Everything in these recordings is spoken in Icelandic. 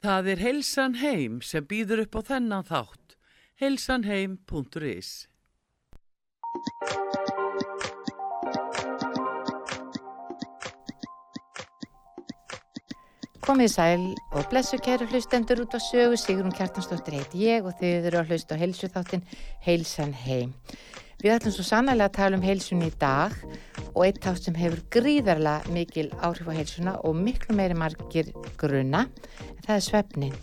Það er Heilsan Heim sem býður upp á þennan þátt. heilsanheim.is Komið sæl og blessu kæru hlustendur út á sögu Sigrun Kjartansdóttir heiti ég og þið eru að hlusta á heilsu þáttin Heilsan Heim. Við ætlum svo sannlega að tala um heilsun í dag og eitt þátt sem hefur gríðarlega mikil áhrif á heilsuna og miklu meiri margir gruna, það er svefnin.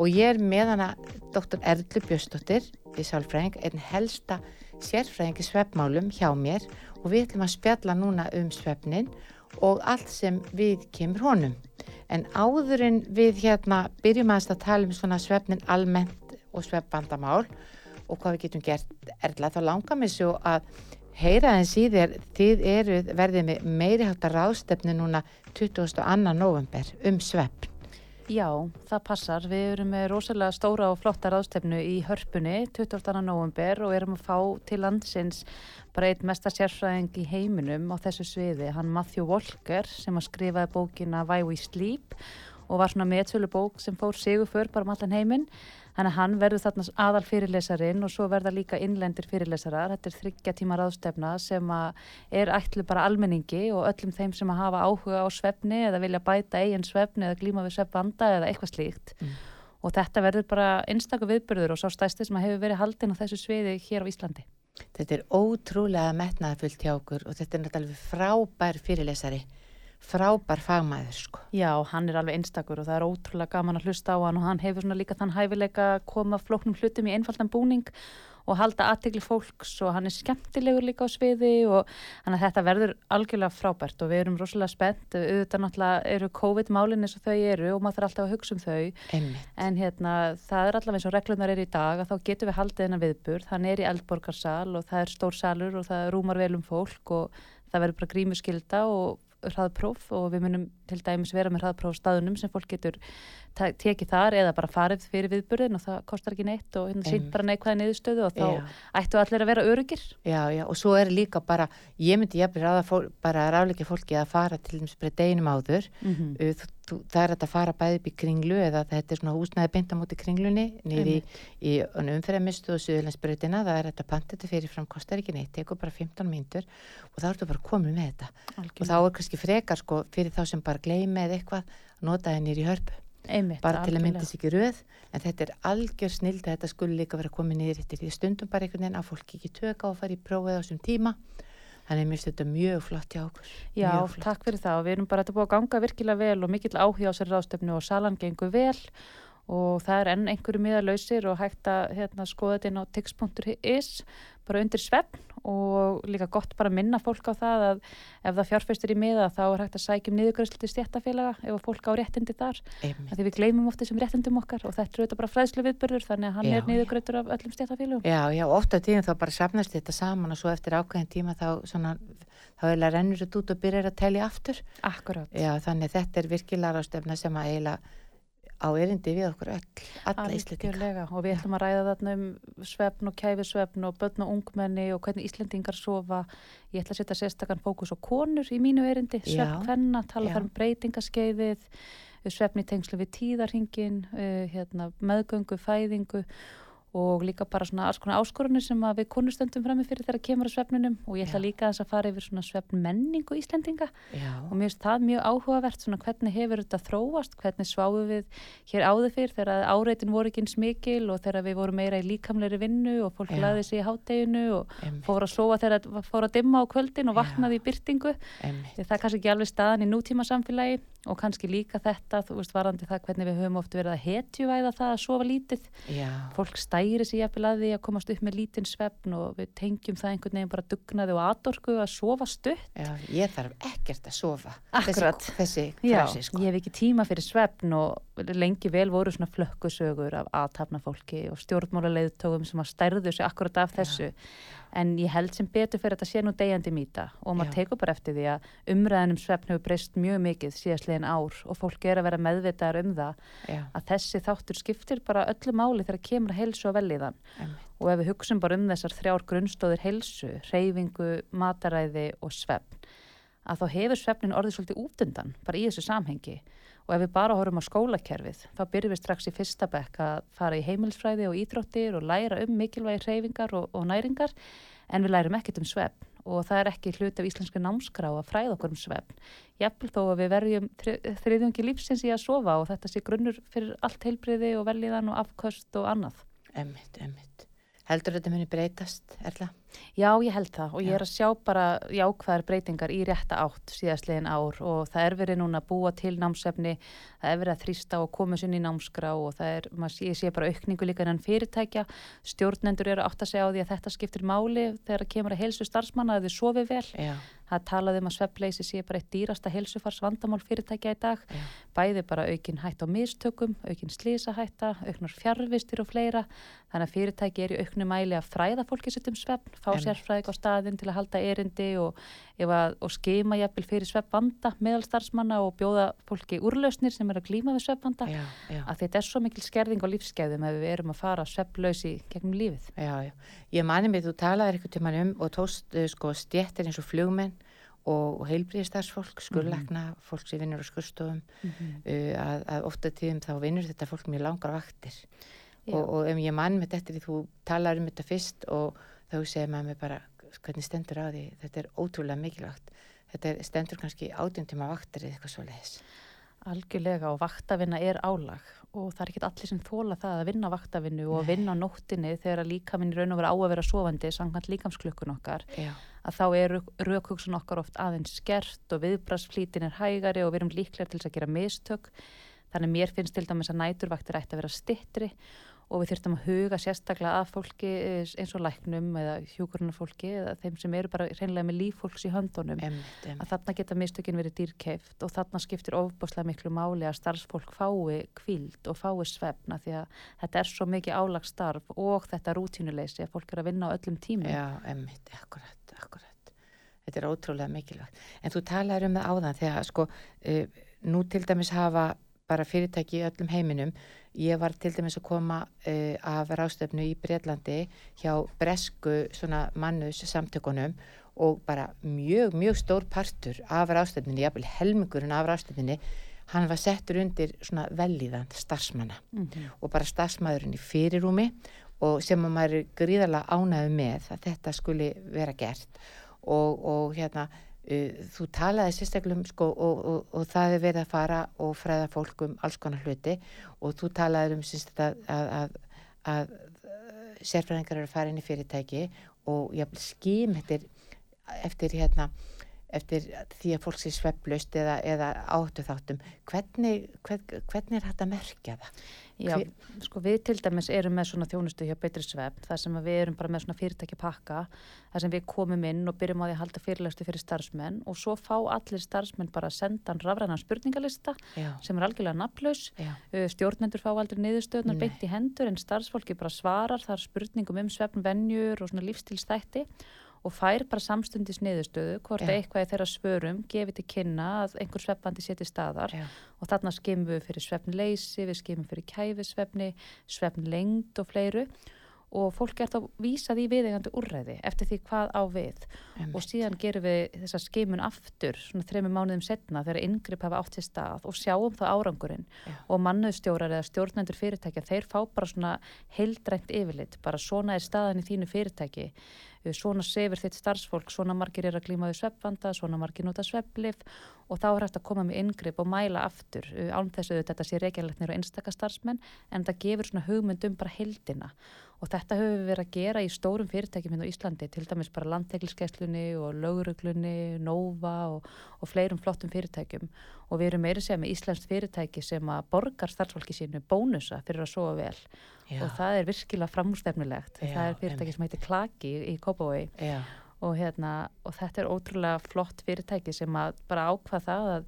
Og ég er með hana Dr. Erlu Björnsdóttir í Sálfræðing, einn helsta sérfræðing í svefnmálum hjá mér og við ætlum að spjalla núna um svefnin og allt sem við kemur honum. En áður en við hérna byrjum að tala um svona svefnin almennt og svefnbandamál og hvað við getum gert erla þá langar mér svo að heyra en síðir þið eru verðið með meiri hátta ráðstefnu núna 22. november um svefn. Já, það passar. Við erum með rosalega stóra og flotta ráðstefnu í hörpunni 22. november og erum að fá til landsins bara einn mesta sérfræðing í heiminum á þessu sviði. Hann Matthew Walker sem að skrifaði bókina Why We Sleep og var svona meðsölu bók sem fór sigur fyrr bara um allan heiminn Þannig að hann verður þarna aðal fyrirlesarin og svo verða líka innlendir fyrirlesarar. Þetta er þryggja tíma ráðstefna sem er ætlu bara almenningi og öllum þeim sem að hafa áhuga á svefni eða vilja bæta eigin svefni eða glíma við svefnvanda eða eitthvað slíkt. Mm. Og þetta verður bara einstaklega viðbörður og svo stæsti sem að hefur verið haldin á þessu sviði hér á Íslandi. Þetta er ótrúlega metnaðfullt hjá okkur og þetta er náttúrulega frábær fyrirlesari frábær fagmæður sko. Já, hann er alveg einstakur og það er ótrúlega gaman að hlusta á hann og hann hefur svona líka þann hæfileika að koma flóknum hlutum í einfaldan búning og halda aðtegli fólks og hann er skemmtilegur líka á sviði og hann að þetta verður algjörlega frábært og við erum rosalega spennt, auðvitað náttúrulega eru COVID-málinn eins og þau eru og maður þarf alltaf að hugsa um þau Einmitt. en hérna það er allavega eins og reglunar er í dag að þá getum við haldið hennar viðburð, hann er í eldborgarsal og það er stór salur og það rúmar vel um fólk og það verður bara grímuskylda og hraðpróf og við munum til dæmis vera með hraðpróf staðunum sem fólk getur tekið þar eða bara farið fyrir viðburðin og það kostar ekki neitt og hérna sínt bara neikvæði niðurstöðu og þá já. ættu allir að vera örugir. Já, já, og svo er líka bara, ég myndi jafnir bara ráðleika fólki að fara til þess að deginum áður, mm -hmm. þú, það er að fara bæði upp í kringlu eða þetta er svona húsnæði beintamóti kringlunni nýri í, í umferðarmistu og Suðurlandsbröðina, það er þetta pantið fyrir fram kostar ekki neitt, tekur bara 15 mínutur og þá ertu bara komið með þetta Algjörn. og þá er kannski frekar sko fyrir þá sem bara gleymi eða eitthvað nota hennir í hörpu. Einmitt, bara til að myndast ekki röð en þetta er algjör snild að þetta skulle líka vera komið niður eftir því stundum bara einhvern veginn að fólk ekki tökka og fara í prófið á þessum tíma. Þannig að mér finnst þetta mjög flott hjá okkur. Já, takk fyrir það. Og við erum bara þetta búið að ganga virkilega vel og mikill áhuga á sér ráðstöfnu og salan gengur vel. Og það er enn einhverju miðalauðsir og hægt að hérna, skoða þetta inn á tix.is bara undir svefn og líka gott bara að minna fólk á það að ef það fjárfæstur í miða þá er hægt að sækjum niðurgröðslu til stjættafélaga ef fólk á réttindi þar. Því við gleymum ofta þessum réttindum okkar og þetta er auðvitað bara fræðslu viðbörður þannig að hann já, er niðurgröður af öllum stjættafélagum Já, já, ofta tíðum þá bara safnast þetta saman og svo eftir ákveðin tíma þá svona, þá eiginlega rennur þetta út og byrjar að telja aftur. Akkurát Já, þannig þetta er virkilega rástefna sem að eiginlega á erindi við okkur öll, alla Íslandingar og við ætlum að ræða þarna um svefn og kæfisvefn og börn og ungmenni og hvernig Íslandingar sofa. Ég ætla að setja sérstakann fókus á konur í mínu erindi, svefn hvenna tala þar um breytingaskeiðið svefn í tengslu við tíðarhingin uh, hérna, meðgöngu, fæðingu og líka bara svona alls konar áskorunir sem við konustöndum fram með fyrir þegar kemur á svefnunum og ég ætla Já. líka að þess að fara yfir svona svefn menningu Íslendinga Já. og mér finnst það mjög áhugavert svona hvernig hefur þetta þróast, hvernig sváum við hér áður fyrr þegar áreitin voru ekki eins mikil og þegar við vorum meira í líkamleiri vinnu og fólk Já. laði sig í hátteginu og Emme. fór að sofa þegar það fór að dimma á kvöldin og vaknaði í byrtingu það er kannski ekki alveg staðan í nútíma samfélagi og kannski líka þetta, þú veist, varandi það hvernig við höfum oft verið að hetjuvæða það að sofa lítið. Já. fólk stæri sér jafnvel að því að komast upp með lítinn svefn og við tengjum það einhvern veginn bara dugnaði og atorku að sofa stutt. Já, ég þarf ekkert að sofa. Akkurat, þessi, þessi frasi, sko. ég hef ekki tíma fyrir svefn og lengi vel voru svona flökkusögur af aðtapna fólki og stjórnmála leiðtókum sem að stærðu sig akkurat af þessu. Já en ég held sem betur fyrir að þetta sé nú degjandi mýta og maður tekur bara eftir því að umræðinum svefn hefur breyst mjög mikið síðastlegin ár og fólk er að vera meðvitaðar um það Já. að þessi þáttur skiptir bara öllu máli þegar kemur að heilsu og velíðan og ef við hugsun bara um þessar þrjár grunnstóðir heilsu, reyfingu, mataræði og svefn að þá hefur svefnin orðið svolítið út undan bara í þessu samhengi Og ef við bara horfum á skólakerfið, þá byrjum við strax í fyrsta bekk að fara í heimilsfræði og íþróttir og læra um mikilvægi hreyfingar og, og næringar, en við lærum ekkert um svefn og það er ekki hluti af íslenski námskrá að fræða okkur um svefn. Jafnvel þó að við verjum þriðjungi lífsins í að sofa og þetta sé grunnur fyrir allt heilbriði og velíðan og afkvöst og annað. Emmitt, emmitt. Heldur þetta muni breytast, Erla? Já, ég held það og ég er að sjá bara jákvæðar breytingar í rétta átt síðastlegin ár og það er verið núna að búa til námsefni, það er verið að þrýsta og koma sér inn í námskrá og það er, maður, ég sé bara aukningu líka innan fyrirtækja, stjórnendur eru átt að segja á því að þetta skiptir máli þegar það kemur að helsu starfsmanna að þið sofi vel. Já. Það talaði um að sveppleysi sé bara eitt dýrasta helsufars vandamál fyrirtækja í dag, Já. bæði bara aukin hætt á mistökum, aukin slísahætta, auknar fjárvistir og fleira, þannig að fyrirtæki er í auknu mæli að fræða fólki setjum svefn, fá sérfræðik á staðin til að halda erindi og, að, og skema jafnvel fyrir sveppvanda meðal starfsmanna og bjóða fólki úrlausnir sem er að glýma við sveppvanda að þetta er svo mikil skerðing á lífskeiðum ef við erum að fara svepplausi gegnum lífið. Já, já. Ég mani mig, þú talaði eitthvað til mann um og tóst uh, sko stjættir eins og flugmenn og heilbríðistarsfólk, skurleikna, mm -hmm. fólk sem vinnur á skurstofum, mm -hmm. uh, að, að ofta tíðum þá vinnur þetta fólk mjög langar vaktir og, og ef ég mann með þetta því þú talar um þetta fyrst og þá segir maður mig bara hvernig stendur á því, þetta er ótrúlega mikilvægt. Þetta er, stendur kannski átjöntíma vaktar eða eitthvað svo leiðis Algjörlega og vaktavinna er álag. Og það er ekki allir sem þóla það að vinna vaktavinnu og Nei. vinna á nóttinni þegar líka minn raun og vera á að vera sofandi sangant líkamsklökkun okkar. Já. að þá er raukugsun okkar oft aðeins skert og viðbrasflítin er hægari og við erum líklega til þess að gera mistök. Þannig mér finnst til dæmis að næturvaktir ætti að vera stittri og við þurftum að huga sérstaklega að fólki eh, eins og læknum eða hjúkurunarfólki eða þeim sem eru bara hreinlega með líffólks í höndunum. Emitt, emitt. að þarna geta mistökin verið dýrkeift og þarna skiptir ofbáslega miklu máli að starfsfólk fái kvíld og fái svefna því að þetta er svo mikið álagsstarf og þetta rútínuleysi að fólk er að vinna á öllum tími Já, emitt, akkurat, akkurat. Þetta er ótrúlega mikilvægt. En þú talaður um það áðan þegar sko uh, nú til dæmis hafa bara fyrirtæki í öllum heiminum Ég var til dæmis að koma uh, af ráðstöfnu í Breitlandi hjá Bresku mannus samtökunum og bara mjög, mjög stór partur af ráðstöfninni, jáfnveil helmingurinn af ráðstöfninni, hann var settur undir svona velíðan starfsmanna mm -hmm. og bara starfsmæðurinn í fyrirúmi og sem maður er gríðarlega ánæðu með að þetta skuli vera gert og, og hérna þú talaði sérstaklega um sko og, og, og það er verið að fara og fræða fólk um alls konar hluti og þú talaði um sérstaklega að, að, að, að sérfræðingar eru að fara inn í fyrirtæki og ským eftir, eftir hérna eftir því að fólk sé svepplaust eða, eða áttu þáttum hvernig, hvern, hvernig er þetta að merkja það? Já, Hver... sko við til dæmis erum með svona þjónustu hjá Betri Svepp þar sem við erum bara með svona fyrirtæki pakka þar sem við komum inn og byrjum á því að halda fyrirlegstu fyrir starfsmenn og svo fá allir starfsmenn bara að senda hann rafræðan spurningalista Já. sem er algjörlega naflaus stjórnendur fá aldrei niðurstöðnar beint í hendur en starfsfólki bara svarar þar spurningum um sveppnvenjur og svona lífstilstætti og fær bara samstundis niðurstöðu hvort ja. eitthvað í þeirra svörum gefið til kynna að einhver sveppandi seti staðar ja. og þarna skimum við fyrir sveppnleysi, við skimum fyrir kæfisveppni, sveppnlengd og fleiru og fólk er þá vísað í viðegandi úrræði eftir því hvað á við. Emitt. og síðan gerum við þessa skimun aftur svona þrejum mánuðum setna þegar yngripp hafa átt sér stað og sjáum þá árangurinn. Já. og mannuðstjórar eða stjórnendur fyrirtækja þeir fá bara svona heildrænt yfirlit, bara svona er staðan í þínu fyrirtæki. Svona sefur þitt starfsfólk, svona margir er að glíma við sveppvanda, svona margir nota svepplif og þá er hægt að koma með yngripp og mæla aftur. Án þess að þetta sé reykjarleiknir og einstakastarfsmenn en það gefur svona hugmyndum bara heldina og þetta höfum við verið að gera í stórum fyrirtækjum hérna á Íslandi, til dæmis bara landtegliskeslunni og lauruglunni, Nova og, og fleirum flottum fyrirtækjum. Og við erum meira segja með Íslands fyrirtæki sem að borgar starfsfólki sínu bónusa fyrir að sofa vel. Já. og það er virkilega framústefnilegt það er fyrirtæki sem heitir Klaki í Kópavói og, hérna, og þetta er ótrúlega flott fyrirtæki sem að bara ákvað það að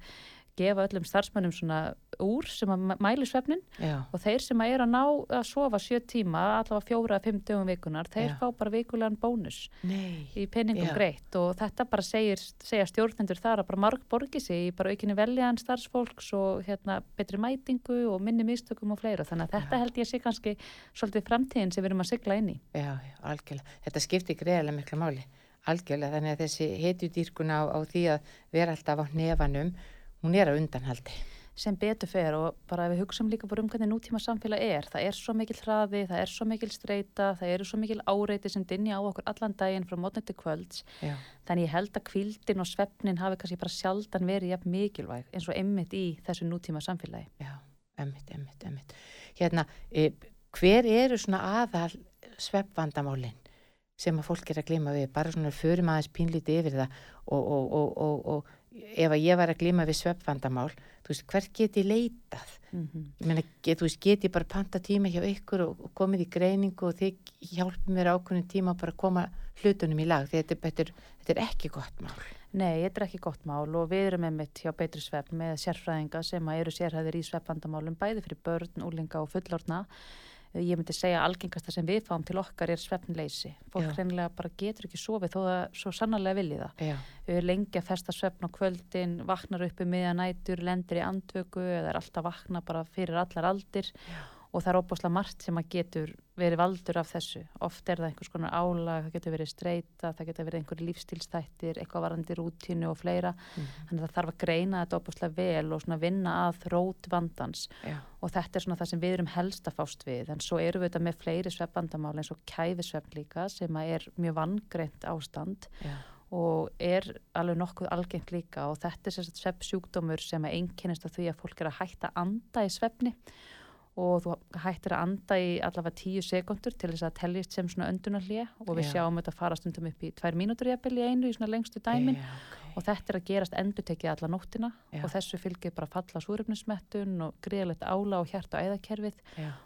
gefa öllum starfsmönnum svona úr sem að mæli svefnin Já. og þeir sem að er að ná að sofa sjö tíma allavega fjóra að fimm dögum vikunar þeir Já. fá bara vikulegan bónus Nei. í penningum Já. greitt og þetta bara segir, segja stjórnendur þar að bara marg borgi sig í bara aukinni veljaðan starfsfólks og hérna betri mætingu og minni mistökum og fleira þannig að þetta held ég sé kannski svolítið framtíðin sem við erum að sigla inn í Já, algjörlega. Þetta skiptir greiðilega miklu máli algjörlega þannig að þessi hetjudýrkun á, á því að vera alltaf á nefanum hún er á undanhaldi. sem betur fer og bara við hugsaum líka bara um hvernig nútíma samfélag er. Það er svo mikil hraði, það er svo mikil streyta, það eru svo mikil áreiti sem dinja á okkur allan daginn frá mótnið til kvölds. Já. Þannig ég held að kvildin og svefnin hafi kannski bara sjaldan verið jafn mikilvæg eins og emmitt í þessu nútíma samfélagi. Já, emmitt, emmitt, emmitt. Hérna, e, hver eru svona aðal svefvandamálinn sem að fólk er að glima við? Bara svona förum aðeins pínlítið yfir það og, og, og, og ef að ég var að glima við svefvandamál þú veist, hvert get ég leitað? Mm -hmm. ég meina, get, þú veist, get ég bara panta tíma hjá ykkur og, og komið í greiningu og þið hjálpum mér ákveðin tíma bara að koma hlutunum í lag? Þetta, þetta, er, þetta er ekki gott mál. Nei, þetta er ekki gott mál og við erum með mitt hjá Beitri Svepp með sérfræðinga sem eru sérhæðir í svefvandamálum bæði fyrir börn, úlinga og fullorna ég myndi segja algengasta sem við fáum til okkar er svefnleysi. Fólk reynilega bara getur ekki sofið þó að svo sannarlega vilji það. Lengi að festa svefn á kvöldin vaknar uppi um miðanætur, lendir í andvöku eða er alltaf vakna bara fyrir allar aldir. Já og það er óbúslega margt sem að getur verið valdur af þessu. Oft er það einhvers konar álag, það getur verið streyta, það getur verið einhverju lífstílstættir, eitthvað varandi rútínu og fleira. Mm. Þannig að það þarf að greina þetta óbúslega vel og vinna að rót vandans Já. og þetta er það sem við erum helst að fást við. En svo eru við þetta með fleiri sveppandamál eins og kæfisvepp líka sem er mjög vangreint ástand Já. og er alveg nokkuð algengt líka og þetta er sveppsjúkdómur sem einkennist af því að fólk er að hætta anda í sveppni og þú hættir að anda í allavega tíu sekundur til þess að tellist sem svona öndunarlið og við Já. sjáum þetta fara stundum upp í tvær mínútur í eppil í einu í svona lengstu dæmin. Já, okay. og þetta er að gerast endur tekið alla nóttina. Já. og þessu fylgir bara falla súröfnismettun og gríðalegt ála og hjart og æðakerfið.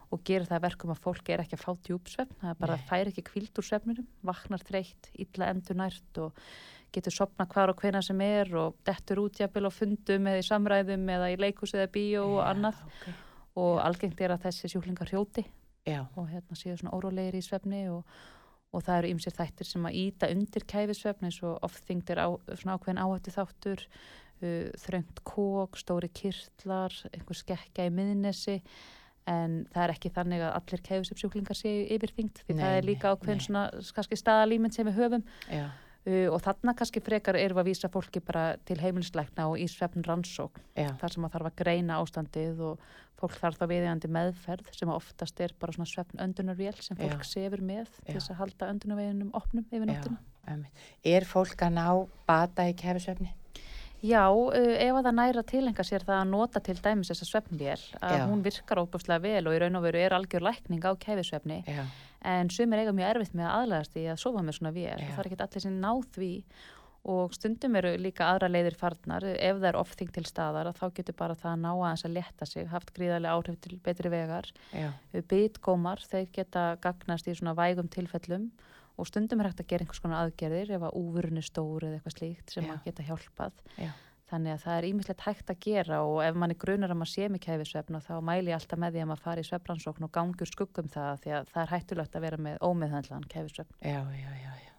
Og gerir það verkum að fólki er ekki að fá djúpsvefn, það er bara að færi ekki kvild úr svefninum, vaknar þreytt, illa endur nært og getur sopna hvar og hvena sem er og dettur útjafil og fundum eða í samræðum eða í leikus eða bíó og annað. okay og algengt er að þessi sjúklingar hrjóti Já. og hérna séu svona órólegir í svefni og, og það eru ymsir þættir sem að íta undir kæfisvefni eins og oft þingdir á, svona ákveðin áhættu þáttur uh, þröngt kók, stóri kirtlar einhver skekka í miðnesi en það er ekki þannig að allir kæfisvefnsjúklingar séu yfirþyngt því nei, það er líka ákveðin nei. svona kannski staðalýmynd sem við höfum Já Uh, og þarna kannski frekar erum að vísa fólki bara til heimilisleikna og í svefn rannsókn Já. þar sem að þarf að greina ástandið og fólk þarf þá viðjandi meðferð sem oftast er bara svona svefn öndunarvél sem fólk Já. sefur með Já. til þess að halda öndunarveginum opnum yfir nóttuna Er fólk að ná bata í kefisvefni? Já, uh, ef að það næra tilenga sér það að nota til dæmis þessa svefnvél að hún virkar óbúslega vel og í raun og veru er algjör lækning á kefisvefni en sumir eiga mjög erfitt með að aðlæðast í að sofa með svona vél. Það er ekki allir sem náð því. Og stundum eru líka aðra leiðir farnar. Ef það er ofþing til staðar þá getur bara það að ná aðeins að leta sig haft gríðarlega áhrif til betri vegar. Bytgómar, þeir geta gagnast í svona vægum tilfellum. Og stundum er hægt að gera einhvers konar aðgerðir ef að úvurinn er stór eða eitthvað slíkt sem að geta hjálpað. Já. Þannig að það er ímislegt hægt að gera og ef mann er grunar að maður sé mikið hefði svefn þá mæli ég alltaf með því að maður fari í svefnrannsókn og gangur skuggum það því að það er hættulegt að vera með ómiðhandlan hefði svefn. Já, já, já, já.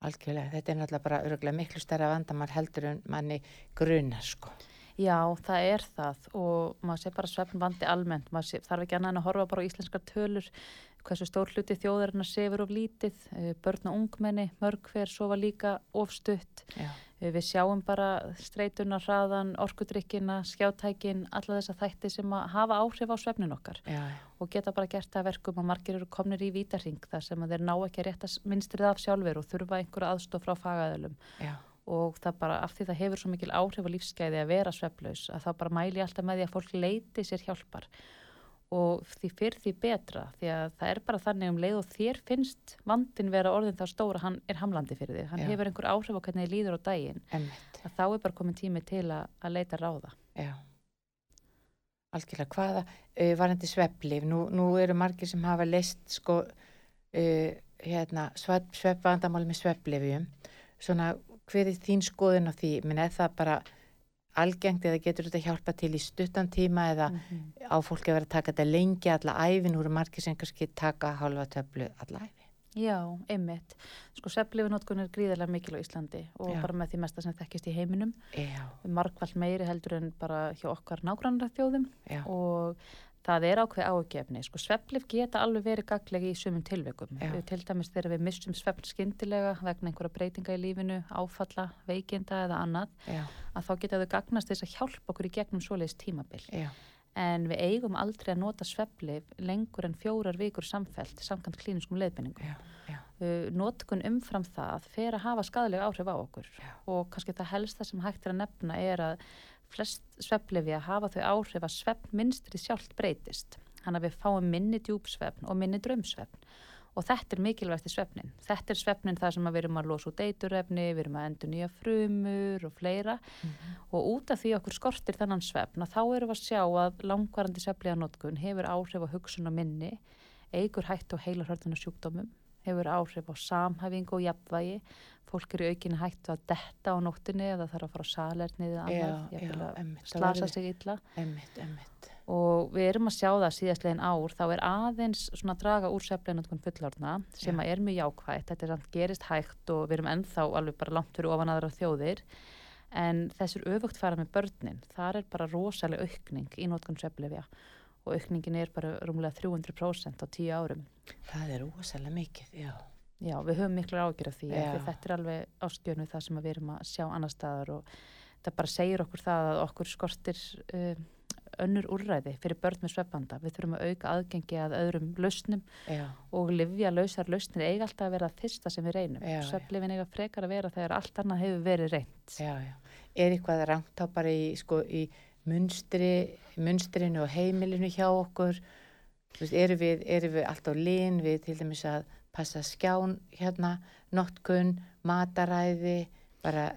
Algjörlega, þetta er náttúrulega bara öruglega miklu stærra vandamál heldur en manni grunar sko. Já, það er það og maður sé bara svefn vandi almennt, maður sé, þarf ekki annað en að horfa bara á íslenskar tölur hversu stór hluti þjóðarinnar sefur of lítið, eh, börn og ungmenni, mörg hver sofa líka ofstutt, eh, við sjáum bara streytunar, hraðan, orkudrykkina, skjátækin, alla þessa þætti sem að hafa áhrif á svefnin okkar Já. og geta bara gert það verkum að margir eru komnir í vítarring þar sem þeir ná ekki að rétta minstrið af sjálfur og þurfa einhverja aðstof frá fagaðölum. Já og það bara af því það hefur svo mikil áhrif á lífsgæði að vera sveflaus að það bara mæli alltaf með því að fólk leiti sér hjálpar og því fyrr því betra því að það er bara þannig um leið og þér finnst vandin vera orðin þá stóra hann er hamlandi fyrir því, hann Já. hefur einhver áhrif á hvernig þið líður á daginn. Emmett. að þá er bara komin tími til að, að leita ráða. Já, algjörlega. Hvaða uh, varandi svepplif, nú, nú eru margir sem hafa leist sko uh, hérna, sveppvandamáli með svepplifjum svona hver er þín skoðun á því, minn er það bara algengt eða getur þetta hjálpa til í stuttan tíma eða mm -hmm. á fólki að vera að taka þetta lengi alla æfin úr margir sem kannski taka halva töflu alla æfi Já, einmitt. Sko seflifinótkun er gríðarlega mikil á Íslandi og Já. bara með því mesta sem þekkist í heiminum. Markvall meiri heldur en bara hjá okkar Já. og það er ákveð ágefni. Sko sveflif geta alveg verið gaglegi í sumum tilveikum. Til dæmis þegar við missum svefn skindilega vegna einhverja breytinga í lífinu, áfalla, veikinda eða annað, Já. að þá geta þau gagnast þess að hjálpa okkur í gegnum svoleiðis tímabill. Já. En við eigum aldrei að nota sveflif lengur en fjórar vikur samfelt samkant klíniskum leiðbenningum. Uh, Notkun umfram það fer að hafa skadalega áhrif á okkur og kannski það helsta sem hægt er að nefna er að flest sveflefi að hafa þau áhrif að svefnminstri sjálft breytist. Þannig að við fáum minni djúpsvefn og minni drömsvefn og þetta er mikilvægt í svefnin. Þetta er svefnin þar sem við erum að losa út eiturrefni, við erum að endur nýja frumur og fleira mm -hmm. og út af því okkur skortir þennan svefn að þá erum við að sjá að langvarandi svefliðanótkun hefur áhrif á hugsun og minni, eigur hætt og heila hörðunar sjúkdómum, hefur áhrif á samhæfingu og jafnvægi. Fólk eru aukin hættu að detta á nóttinni eða þarf að fara á salernið eða annað, já, emmitt, slasa sig illa. Emmitt, emmitt. og við erum að sjá það síðastlegin ár þá er aðeins svona að draga úr sefleinatkun fullorna sem er mjög jákvægt þetta er samt gerist hægt og við erum ennþá alveg bara langt fyrir ofan aðra þjóðir. En þessur öfugt fara með börnin þar er bara rosalega aukning í nótkun seflefja og aukningin er bara rúmlega 300% á tíu árum Það er rosalega mikið, já Já, við höfum miklu ágjör af því að þetta er alveg ástjörnu það sem við erum að sjá annar staðar og það bara segir okkur það að okkur skortir uh, önnur úrræði fyrir börn með svefbanda. Við þurfum að auka aðgengi að öðrum lausnum já. og livja lausar lausnir eiga alltaf að vera það fyrsta sem við reynum. Sveflifin eiga frekar að vera þegar allt annað hefur verið reynd. Já, já. Er eitthvað rangt á bara í, sko, í munstri, munstrinu og heimilinu hjá okkur? Veist, eru við, við alltaf lín við til dæmis að passa skján hérna, notkun, mataræði, bara,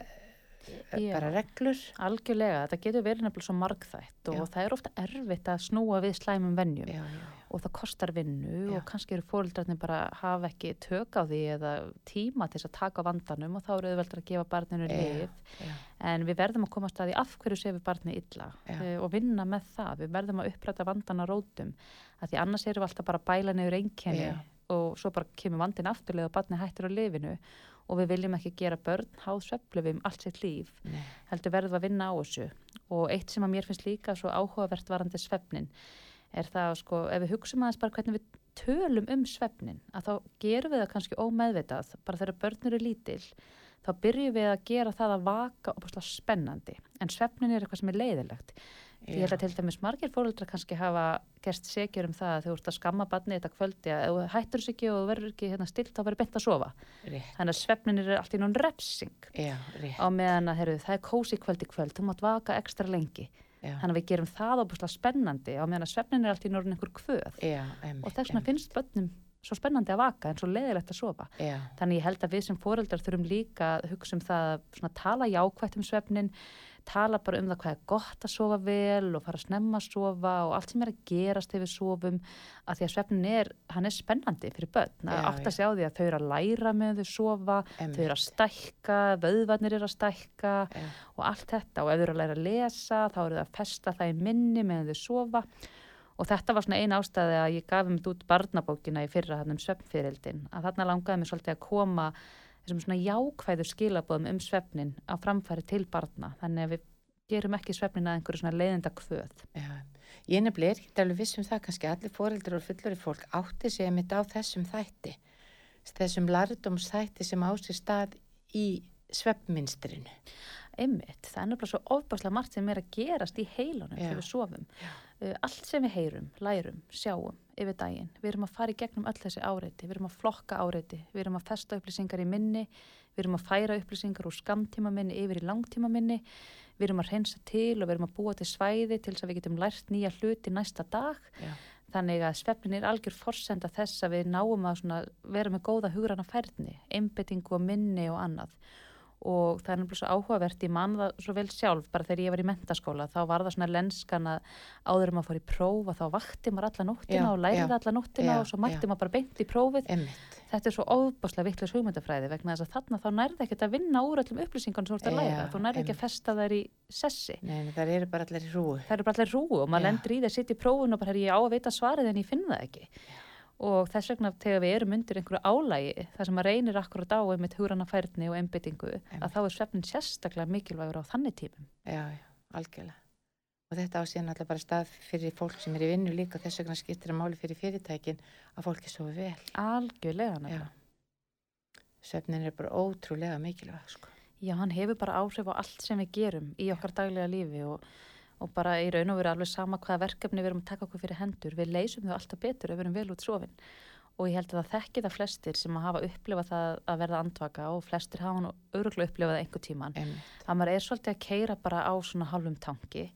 Já, bara reglur. Algjörlega, þetta getur verið nefnilega svo margþætt og já. það er ofta erfitt að snúa við slæmum vennjum já, og það kostar vinnu og kannski eru fóröldrarnir bara hafa ekki tök á því eða tíma til þess að taka vandanum og þá eru auðveldur að gefa barninu lif en við verðum að komast að því af hverju séu við barni illa uh, og vinna með það, við verðum að uppræta vandana rótum, að því annars eru við alltaf bara bæla nefur einkenni og svo bara kemur vandin afturlega og barni hættir á lifinu og við viljum ekki gera börn háð söflöfum allt sitt líf. Nei. heldur verðum að vinna á þessu. Og eitt sem að mér finnst líka svo áhugavert varandi svefnin er það sko ef við hugsaum aðeins bara hvernig við tölum um svefnin að þá gerum við það kannski ómeðvitað bara þegar börn eru lítil þá byrjum við að gera það að vaka og spennandi en svefnin er eitthvað sem er leiðilegt Ég held að til dæmis margir fóröldra kannski hafa gerst segjur um það að þú ert að skamma barni þetta kvöldi að ef þú hættur sér ekki og þú verður ekki hérna, stilt þá verður bent að sofa. Rétt. Þannig að svefnin er allt í nún repsing Já, á meðan að heru, það er kósi kvöldi kvöld, þú mátt vaka ekstra lengi. Já. Þannig að við gerum það óbúslega spennandi á meðan að svefnin er allt í nún einhver kvöð Já, og þess vegna finnst börnum svo spennandi að vaka en svo leðilegt að sofa. Þannig ég held að við sem fóröldrar þurfum líka að hugsa um það að tala jákvægt um svefnin tala bara um það hvað er gott að sofa vel og fara að snemma að sofa og allt sem er að gerast þegar við sofum að því að svefnin er, hann er spennandi fyrir börn. Að átt að sjá því að þau eru að læra með þau sofa, Emme. þau eru að stækka vöðvarnir eru að stækka ja. og allt þetta. Og ef þau eru að læra að lesa þá eru þau að festa það í minni með þau sofa. Og þetta var svona eina ástæði að ég gaf um þetta út barnabókina í fyrra hann um svefnfyririldin að þarna langaði mér svolítið að koma þessum svona jákvæðu skilabóðum um svefnin á framfæri til barna þannig að við gerum ekki svefnin að einhverju svona leiðinda kvöð. Já, ég nefnilega er ekki alveg vissum það kannski allir fóreldur og fullori fólk átti sig að mitt á þessum þætti þessum lærdomsþætti sem á sér stað í svefnminstrinu. Einmitt, það er náttúrulega svo ofbáslega margt sem er að gerast í heilunum þegar við sofum. Uh, allt sem við heyrum, lærum, sjáum yfir daginn. Við erum að fara í gegnum öll þessi áreiti, við erum að flokka áreiti, við erum að festa upplýsingar í minni, við erum að færa upplýsingar úr skamtíma minni yfir í langtíma minni, við erum að reynsa til og við erum að búa til svæði til þess að við getum lært nýja hluti næsta dag. Já. Þannig að svefnin er algjör forsenda þess að við náum að vera með góða hugrana færni, einbettingu og minni og annað og það er náttúrulega svo áhugavert, ég man það svo vel sjálf bara þegar ég var í mentaskóla, þá var það svona lenskan að áður að fór í próf og þá vakti maður alla nóttina já, og læriði já, alla nóttina já, og svo mætti maður bara beint í prófið. Einmitt. þetta er svo óbáslega vittlis hugmyndafræði vegna þess að þarna þá nærði ekkert að vinna úr sem þú ert að læra, þú nærði ekki að festa þær í sessi. Nei, það eru bara allir rúi. Það eru bara allir rúi og maður lendur í það og það þess vegna þegar við erum undir einhverju álægi þar sem að reynir akkurat á einmitt húrana færni og einbyttingu að þá er svefnin sérstaklega mikilvægur á þannig tímum. Já, já, algjörlega. og þetta á síðan alltaf bara stað fyrir fólk sem er í vinnu líka þess vegna skiptir að máli fyrir fyrirtækin að fólki sofi vel. Algjörlega. Svefnin er bara ótrúlega mikilvæg, sko. Já, hann hefur bara áhrif á allt sem við gerum í okkar daglega lífi og, og bara í raun og veru alveg sama hvaða verkefni við erum að taka okkur fyrir hendur. Við leysum þau alltaf betur ef við erum vel út sofin. Og ég held að það þekki það flestir sem að hafa upplifað það að verða andvaka og flestir hafa nú öruglega upplifað einhver tíman. Einmitt. Að maður er svolítið að keira bara á svona hálfum tanki.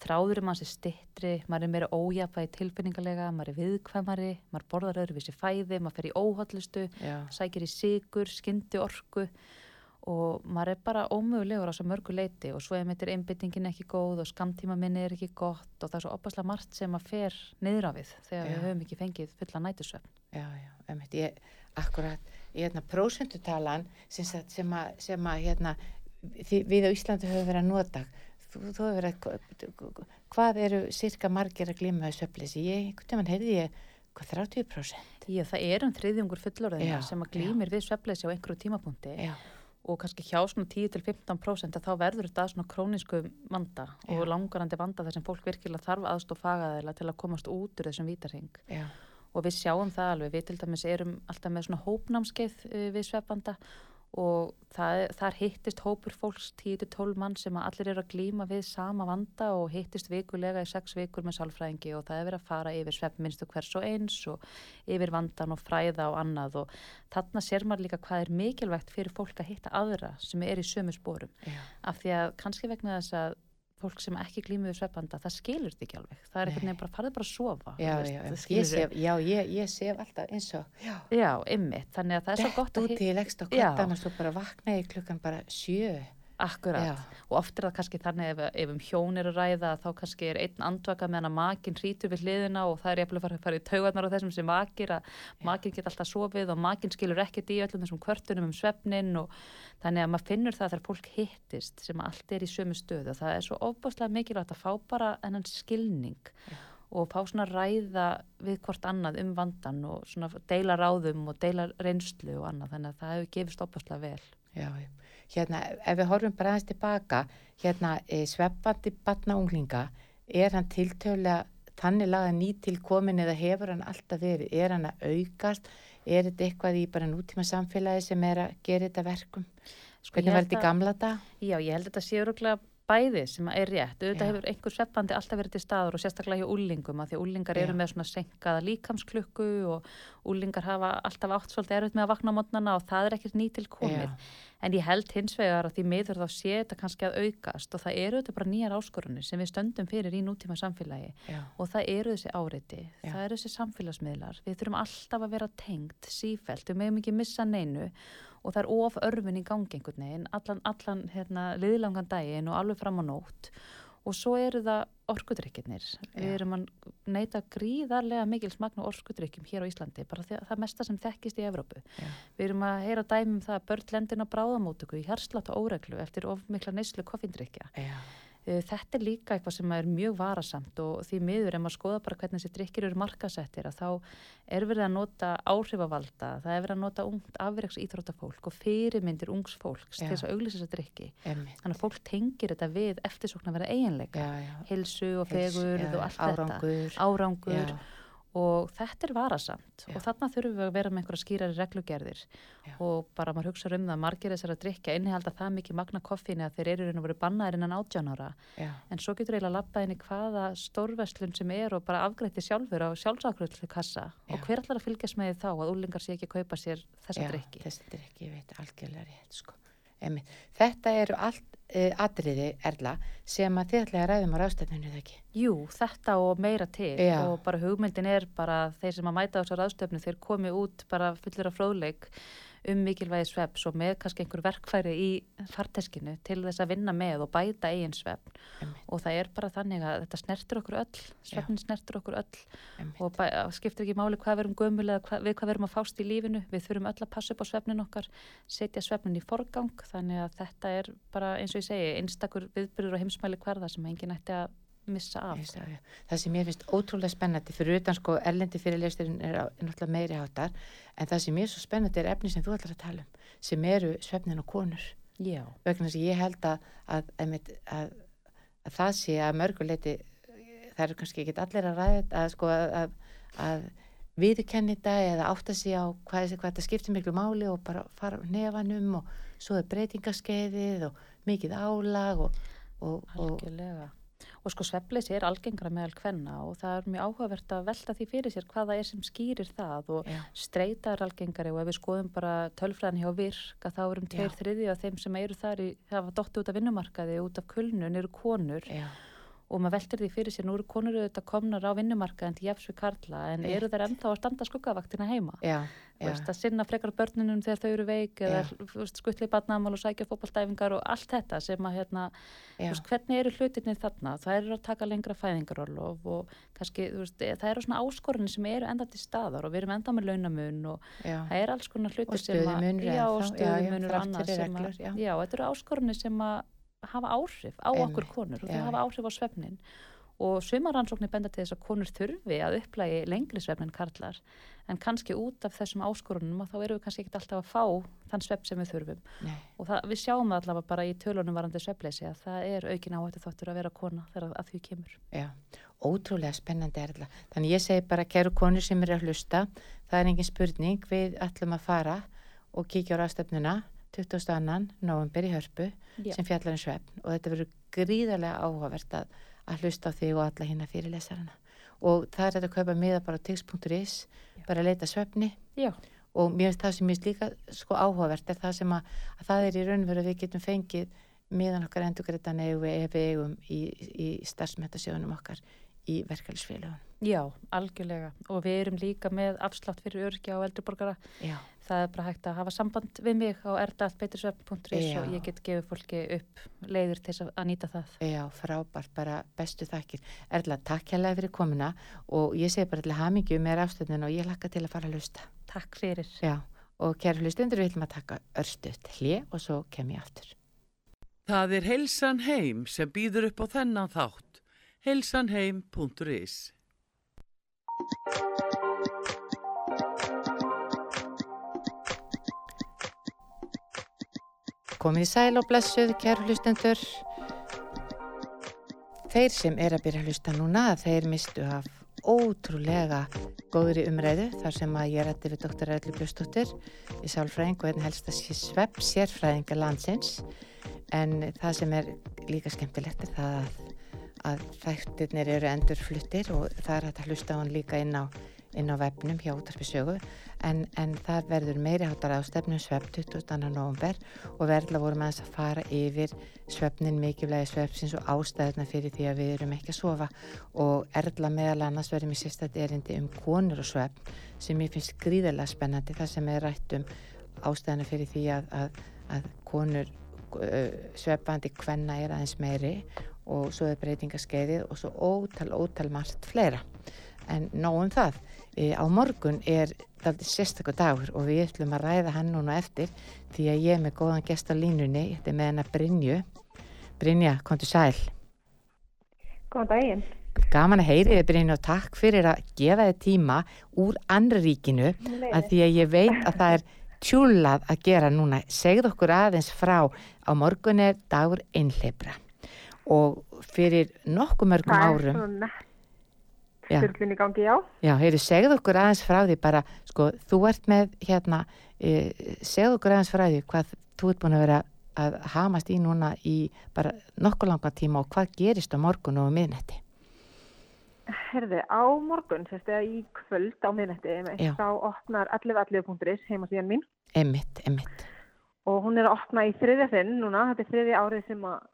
Þráðurum hans er stittri, maður er meira ójafæði tilfinningalega, maður er viðkvæmari, maður borðar öðruvísi fæði, maður fer í óhaldlustu, Já, sækir í sigur, skyndi orku og maður er bara ómögulegur á svo mörgu leiti og svo er meitir einbyttingin ekki góð og skamtíma minni er ekki gott og það er svo opaslega margt sem að fer niður á við þegar Já. við höfum ekki fengið fulla nætusvefn. já, já, einmitt. Ég, akkurat, ég hérna, prósendutalan sem, sem að, sem að, hérna, þi- við á Íslandi höfum verið að nota, þú, þú hefur verið að, hvað eru cirka margir að glima þessu svefnleysi? Ég, einhvern tímann heyrði ég, hvað, 30%? Já, það er um þriðjungur fullorðina sem að glýmir við svefleysi á einhverju tímapunkti Já, og kannski hjá svona 10-15% að þá verður þetta svona krónísku vanda og Já. langarandi vanda þar sem fólk virkilega þarf aðstof fagaðila til að komast út úr þessum vítarhing. já, og við sjáum það alveg, við til dæmis erum alltaf með svona hópnámskeið uh, við svefbanda og það, þar hittist hópur fólks 10-12 mann sem allir eru að glíma við sama vanda og hittist vikulega í 6 vikur með sálfræðingi og það er verið að fara yfir svefnminnstu hvers og eins og yfir vandan og fræða og annað. Og þarna sér maður líka hvað er mikilvægt fyrir fólk að hitta aðra sem er í sömu spórum af því að kannski vegna þess að fólk sem ekki glími við svefbanda, það skilur þetta ekki alveg. Það er einhvern veginn bara, farið bara að sofa já, veist, já, það ég sef, já, ég, ég sef alltaf eins og, já, Já, ymmið, þannig að það er svo gott dett að úti í leggst á Já. kvartan og svo bara vakna ég klukkan bara sjö. Akkurat, Já. og oft er það kannski þannig ef, ef um hjón er að ræða þá kannski er einn andvaka meðan að makin hrítur við hliðina og það er jafnvel að fara, fara í taugarnar á þessum sem makir að makin geta alltaf sofið og makin skilur ekkert í öllum þessum kvörtunum um svefnin og þannig að maður finnur það þegar fólk hittist sem allt er í sömu stöðu og það er svo ofbáslega mikilvægt að fá bara ennan skilning og fá svona ræða við hvort annað um vandan og svona deila ráðum og deila reynslu og annað þannig að það hefur gefist ofbáslega vel. Já, já. Hérna, ef við horfum bara aðeins tilbaka, hérna, e, sveppandi batna unglinga, er hann tiltölulega þannig laga nýtilkomin eða hefur hann alltaf verið, er hann að aukast, er þetta eitthvað í bara nútíma samfélagi sem er að gera þetta verkum? Sko, Hvernig var þetta í gamla dag? Já, ég held að þetta sé öruglega bæði sem er rétt. Auðvitað Já. hefur einhver sveppandi alltaf verið til staður og sérstaklega hjá úlingum að því að úlingar eru með svona senkaða líkamsklukku og úlingar hafa alltaf átt svolítið erfitt með að vakna á mótnana og það er ekkert nýtil komið. Já. En ég held hins vegar að því miður þá sé þetta kannski að aukast og það eru þetta bara nýjar áskorunni sem við stöndum fyrir í nútíma samfélagi Já, og það eru þessi áreiti, Já. það eru þessi samfélagsmiðlar, við þurfum alltaf að vera tengt, sífælt, við meðum ekki missa neinu og það er of örfin í gangi einhvern veginn, allan, allan hérna, liðlangan daginn og alveg fram á nótt og svo eru það orkudrykkirnir, við erum að neyta gríðarlega mikil smagn og orkudrykkjum hér á Íslandi, bara því að það mesta sem þekkist í Evrópu. já, Við erum að heyra dæmum það að börn lendin á bráðamótöku í hjarslátt og óreglu eftir of mikla neyslu koffindrykja. já, Þetta er líka eitthvað sem er mjög varasamt og því miður ef maður skoða bara hvernig þessi drikkir eru markasettir að þá er verið að nota áhrifavalda, það er verið að nota ungt afreiks íþróttafólk og fyrirmyndir ungs fólks Já. til þess að auglýsa þessa drikki. Þannig að fólk tengir þetta við eftirsókn að vera eiginleika, Já, já. hilsu og fegurð og allt árangur. þetta, árangur. Og þetta er varasamt Já. og þarna þurfum við að vera með einhverja skýrari reglugerðir Já. og bara maður hugsa um það, margir þessar að drikja innihalda það mikið magna koffíni að þeir eru raun og veru bannaðir innan átján ára Já, en svo getur eiginlega labbað inn í hvaða stórverslun sem er og bara afgreitti sjálfur á sjálfsákrullu kassa og Já. hver allar að fylgjast með því þá að úlingar sé ekki að kaupa sér þessa já, drikki. þessi drikki, ég veit algjörlega rétt, sko. Emmitt. Þetta eru allt uh, atriði, Erla, sem að þið ætlaði að ræðum á ráðstefninu, eða ekki? Jú, þetta og meira til Já. og bara hugmyndin er bara þeir sem að mæta á þessu ráðstöfnu þeir komi út bara fullir af fróðleik um mikilvægi sveps og með kannski einhver verkfæri í farteskinu til þess að vinna með og bæta eigin svefn Einmitt. og það er bara þannig að þetta snertur okkur öll, svefnin snertur okkur öll Einmitt. og skiptir ekki máli hvað við erum gömul eða hva, við hvað við erum að fást í lífinu við þurfum öll að passa upp á svefnin okkar setja svefnin í forgang þannig að þetta er bara eins og ég segi einstakur viðbyrður og heimsmæli hverða sem enginn ætti að missa af Ég sá, já. Það sem ég finnst ótrúlega spennandi fyrir utan sko erlendi fyrirlesturinn er, náttúrulega meiri hátar en það sem ég er svo spennandi er efni sem þú ætlar að tala um sem eru svefnin og konur Já, vegna þess að ég held að, að, að, að, að að það sé að mörguleiti það eru kannski ekki allir að ræða að sko að, að viðkenni þetta eða átta sig á hvað, hvað þetta skiptir miklu máli og bara fara nefanum og svo er breytingaskeiðið og mikið álag og, og, Algjörlega. Og sko svefleysi er algengra meðal hvenna og það er mjög áhugavert að velta því fyrir sér hvaða er sem skýrir það og Já. streyta er algengari og ef við skoðum bara tölfræðan hjá virk að þá erum tveir Já. þriði af þeim sem eru þar í, það var dotti út af vinnumarkaði út af kulnun eru konur Já, og maður veltir því fyrir sér, nú eru konur auðvitað komnar á vinnumarkaðin til jafs við karla en Rétt. eru þeir ennþá að standa skuggavaktina heima? já, Þú já, veist, að sinna frekar börnunum þegar þau eru veik eða skuttli barnamál og sækja fótballtæfingar og allt þetta sem að hérna, veist, hvernig eru hlutinni þarna? Það eru að taka lengra fæðingarólof og kannski, veist, e- það eru svona áskorunni sem eru enda til staðar og við erum enda með launamun og já, það er alls konar hluti Og stöðumunur og stöðumunur og annað þetta eru áskorunni sem að hafa áhrif á Einmitt, okkur konur og þau hafa áhrif á svefnin. Og sumarannsóknir benda til þess að konur þurfi að upplægi lengri svefn en karlar. En kannski út af þessum áskorunum að þá erum við kannski ekki alltaf að fá þann svefn sem við þurfum. Nei, og það, við sjáum það allavega bara í tölunum varandi svefleysi að það er aukin áhættu þáttur að vera kona þegar að því kemur. já, ótrúlega spennandi er þetta. Þannig ég segi bara, kæru konur sem eru að hlusta, það er engin spurning, við ætlum að fara og kíkja á ráðstöfnuna 22. november í hörpu Já. sem fjallar um svefn og þetta verður gríðarlega áhugavert að, að hlusta á þig og alla hinn að fyrirlesarana og það er þetta að kaupa miða bara á tix.is, bara að leita svefni Já, og mér finnst það sem mér finnst líka sko áhugavert er það sem að, að það er í raunveru að við getum fengið miðan okkar endurgreitan ef við ef við eigum í, í starfsmættasjónum okkar í verkefælisfélagun. Já, algjörlega og við erum líka með afslátt fyrir örkja og eldriborgara. Já, Það er bara hægt að hafa samband við mig á erdaðalbeitisvefn.is Já. og ég get gefið fólki upp leiðir til þess að- nýta það. já, frábært, bara bestu þakkir. Erla, takk hérlega fyrir komuna og ég segi bara til hamingju með afstöðinu og ég hlakka til að fara að hlusta. Takk fyrir. Já, og kæru hlustundur við ætlum að taka örstuðt hlið og svo kem ég aftur. Það er Heilsan heim sem býður upp á þennan þátt. heilsanheim.is Komið í sæl og blessuð, kæru hlustendur. Þeir sem er að byrja að hlusta núna, þeir mistu af ótrúlega góðri umræðu þar sem að ég rætti við doktor Erli Björnsdóttir í sálfræðing og einn helst að sé svepp sérfræðinga landsins en það sem er líka skemmtilegt er það að, að þættirnir eru endur fluttir og það er hægt að hlusta á hann líka inn á, inn á vefnum hjá útarpi sögu en, en það verður meiri hátar á stefnum svepp 20. november og verðla vorum aðeins að fara yfir svefnin mikilvægi svefnsins og ástæðuna fyrir því að við erum ekki að sofa og erla meðal annars verðum í sérstætt erindi um konur og svefn sem ég finnst gríðarlega spennandi það sem er rætt um ástæðuna fyrir því að, að, að konur uh, svefandi hvenna er aðeins meiri og svo er breytingaskeiðið og svo ótal, ótal margt fleira. En nóg um það. E, á morgun er daldið sérstakur dagur og við ætlum að ræða hann núna eftir því að ég er með góðan gest á línunni. Þetta er með hennar Brynju. Brynja, komdu sæl. Góðan daginn. gaman að heyri þið Brynja og takk fyrir að gefa þið tíma úr annaríkinu að því að ég veit að það er tjúlað að gera núna. Segð okkur aðeins frá. Á morgun er dagur einhleipra og fyrir nokkuð mörgum Það er árum svona styrlun í gangi, já. Já, heyrðu, segðu okkur aðeins frá því bara, sko, þú ert með hérna, e, segðu okkur aðeins frá því hvað þú ert búin að vera að hamast í núna í bara nokkuð langan tíma og hvað gerist á morgun og miðnetti. Herði, á morgun, sérstu að í kvöld á miðnætti, Já. þá opnar 11.11.is heima síðan mín Emmitt, emmitt, og hún er að opna í þriðja sinn núna, þetta er þriðja árið sem að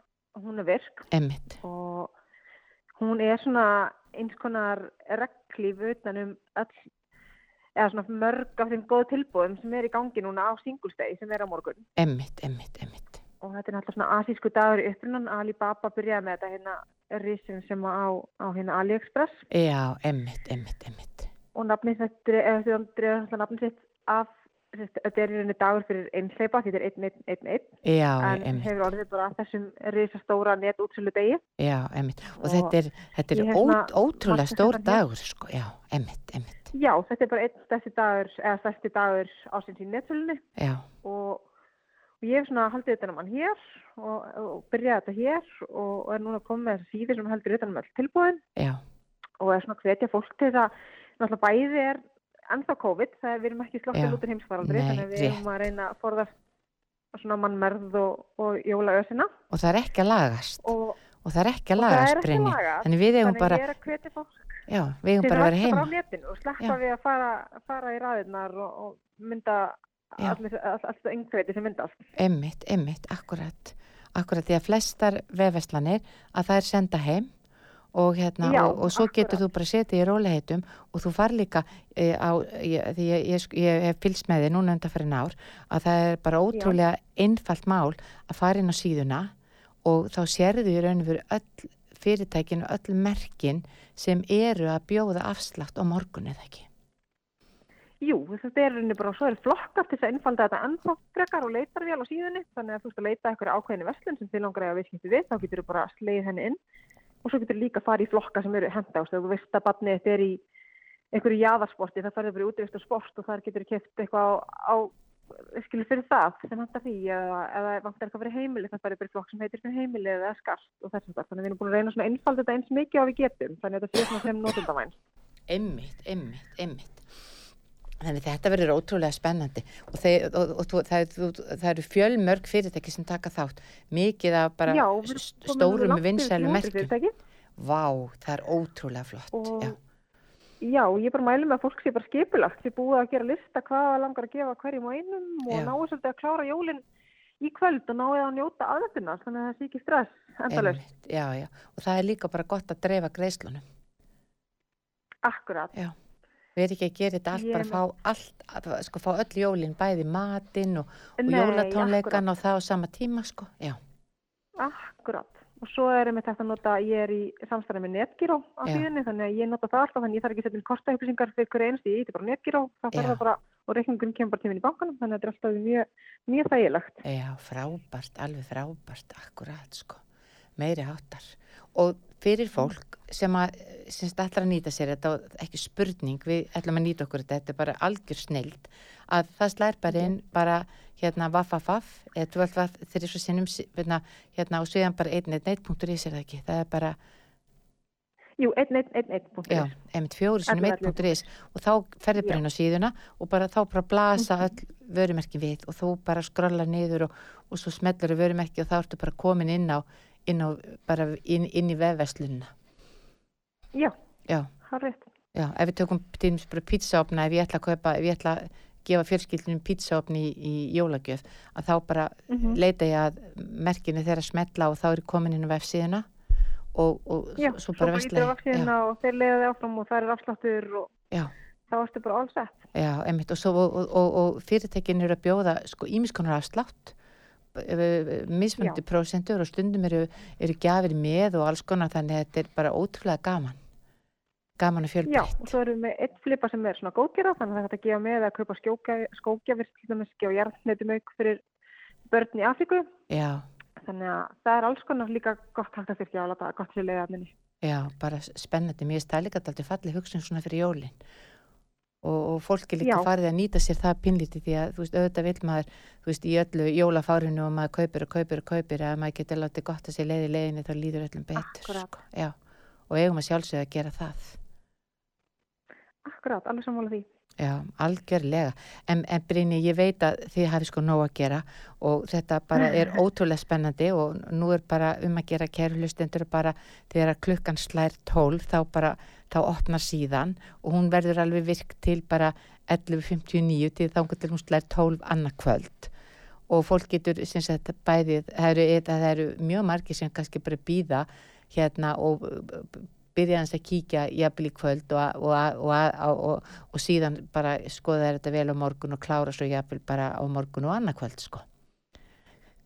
hún er virk emmitt, og hún er svona eins konar reglíf utan um öll, eða svona mörg af þeim góð tilbúðum sem er í gangi núna á singulstegi sem er á morgun. emmitt, emmitt, emmitt. og þetta er náttúrulega svona asísku dagur í upprunan Alibaba byrjaði með þetta hérna risin sem á, á hérna AliExpress Já, emmitt, emmitt, emmitt. og nafnið þetta er dreifða þetta nafnið sitt af þessi- þetta er í rauninni dagur fyrir einsleipa því þetta er 1111 Já, en emmitt, hefur orðið bara þessum risastóra net útsölu degi já, emmitt. Og Og þetta er, þetta er ég hef ó, svona ótrúlega stór þetta hér. dagur, sko, já, emmitt, emmitt, já þetta er bara einn stærsti dagur eða stærsti dagur ásins í netsölunni og og ég hef svona haldið þetta um hann hér og, og byrjaði þetta hér og, er núna komið með þessi síði sem heldur þetta um öll tilbúin Já. og er svona hvetja fólk til þess að náttúrulega bæði er ennþá COVID, það er við erum ekki slokkið út úr heimsfaraldri, Nei, þannig að við erum að reyna að forðast svona mannmerð og, og jólaösina. Og það er ekki að lagast. Og, og það er ekki að lagast lagast. Þannig við eigum þannig bara, ég er að hvetja fólk já, við eigum til bara að vera heima. frá netinu og sleppa Já. við að fara, fara í ræðirnar og, og mynda Já. allir all, all, all, yngveiti sem myndast. Emmitt, emmitt, akkurat. Akkurat því að flestar vefverslanir að það er senda heim og, hérna, Já, og, og svo getur þú bara setið í róliheitum og þú far líka e, á, ég, því ég, ég, ég hef fylgst með þið núna undan fyrir ár að það er bara ótrúlega einfalt mál að fara inn á síðuna og þá sérðu í raun og veru öll fyrirtækin og öll merkin sem eru að bjóða afslátt á morgun eða ekki. Jú, þetta er rauninni bara, svo er flokkar til þess að einfalda þetta ennþá frekar og leitar vel á síðunni, þannig að þú skal leita eitthvað ákveðinu verslun sem þið langar að viðskipti við, þá getur þú bara sleið henni inn og svo getur líka að fara í flokka sem eru henda ást, þú veist að barnið þetta er í einhverju jaðarsporti, það farið bara í útvist og sport og þar getur þú keft eitthvað á, á skilur fyrir það sem henda því eða, eða vantar eitthvað fyrir heimili, það farið bara í flokk sem heitir fyrir heimili eða skart og þess að þannig að við erum búin að reyna svona að einfalda þetta eins mikið og við getum, þannig að þetta svona sem notendavæn. Emmitt, emmitt, emmitt. Þannig þetta verður ótrúlega spennandi og, þeir, og, og, og það, það eru fjölmörg fyrirtæki sem taka þátt. Mikið af bara Já, stórum langt yfir vinsælu 300 merkjum. Vá, það er ótrúlega flott. Já, Já, ég bara mælu með að fólk sé bara skipulagt, sé búið að gera lista hvað það langar að gefa hverjum og einum og náðu svolítið að klára jólinn í kvöld og náðu að njóta aðvendunar, þannig að það sé ekki stress endalaust. einmitt, já, já. Og það er líka bara gott að dreifa greislunum. Akkurat. Já. Við erum ekki að gera þetta allt, bara fá allt, að- sko fá öll jólin, bæði matinn og, og jólatónleikan og það á sama tíma, sko. Já, Akkurat. Og svo er einmitt þetta að nota, ég er í samstæði með netgíró á síðunni, þannig að ég nota það alltaf, þannig að ég þarf ekki að setja inn kortaupplýsingar fyrir hverju einstu, ég eitthvað bara netgíró, það fer það bara, og reikningurinn kemur bara tíminn í bankanum, þannig að þetta er alltaf mjög, mjög þægilegt. já, frábært, alveg frábært, akkurat, sko. Meiri háttar. Og fyrir fólk sem að, sem sagt ætlar að nýta sér þetta ekki spurning, við ætlum að nýta okkur þetta, þetta er bara algjör snild, að það slær bara inn, bara hérna vaffafaf, eða þú veit hvað þeir eru svo sinnum, hérna, hérna og síðan bara einn, einn, einn punktur í sér það ekki, það er bara, Jú, 1111. já, einmitt fjóri sinnum Ellefu, einn punktur í sér og þá ferði bara inn á síðuna og bara þá bara blasa öll vörumerki við og þú bara skrollar niður og, og svo smellar þau vörumerki og þá ertu bara komin inn á, inn á, bara inn, inn í vefverslunina. Já, Já, það er rétt. já, ef við tökum til dæmis bara pizzaopna, ef ég ætla að kaupa, ef ég ætla að gefa fjölskyldunum pizzaopni í, í jólagjöf, að þá bara Mm leita ég að merkinu þeirra smetla og þá er komin inn á vefsíðuna og, og Já, svo bara ítir vesla á vaksina og þeir leiða þið áfram og það er afsláttur og Já, þá ertu bara all set. já, svo, og, og, og, og fyrirtekin eru að bjóða sko ímiskonar afslátt mismunandi Já. prósentur og stundum eru, eru gjafir með og alls konar þannig að þetta er bara ótrúlega gaman gaman og Já, fjölbreytt og svo erum við eitt flipa sem er svona góðgerða, þannig að að gefa með að kaupa skókja- skógjafir, til dæmis gefa jarðnetumauk fyrir börn í Afríku. já, Þannig að það er alls konar líka gott hægt að styrkja og láta gott fyrir leiðarninni. já, bara spennandi mér það líka alltaf falli hugsun svona fyrir jólin og, og fólk er líka Já. farið að nýta sér það pinliti því að þú veist, auðvitað vil maður þú veist, í öllu jólafárinu og maður kaupir og kaupir og kaupir að maður getur látið gott að sér leiði leiðinni þá líður öllum betur sko. og eigum að sjálfsögða að gera það Akkurát, alveg sammála því. Já, algjörlega. En, en Brynni, ég veit að þið hafi sko nóg að gera og þetta bara er ótrúlega spennandi og nú er bara um að gera kærlustendur bara þegar klukkan slær tólf þá bara, þá opnar síðan og hún verður alveg virk til bara 11.59 til þá hún slær tólf annað kvöld og fólk getur sem sagt bæðið, það eru, það eru mjög margir sem kannski bara býða hérna og byrja hans að kíkja jafnvel í kvöld og, og, og, og, og síðan bara skoða þetta vel á morgun og klára svo jafnvel bara á morgun og annað kvöld sko.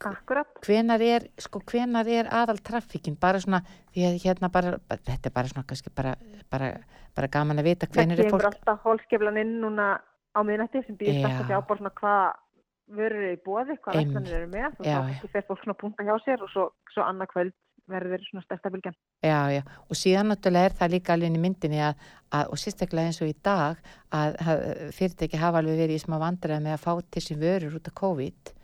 Akkurát. Hvenar er, sko, hvenar er aðal traffíkin bara svona, því að hérna bara, þetta er bara svona kannski bara, bara, bara gaman að vita Það hvenar er kemur fólk alltaf hólskeflan inn núna á miðnætti sem býðist alltaf því á bara svona hvað vörur í bóði, hvað verslanir eru með og þá fer fólk svona að punta hjá sér og svo, svo annað kvöld verður svona stærsta bylgjan. Já, já, og síðan náttúrulega er það líka alveg inn í myndinni að, að og sérstaklega eins og í dag að, að fyrirtæki hafa alveg verið í smá vandræði með að fá til sín vörur út af COVID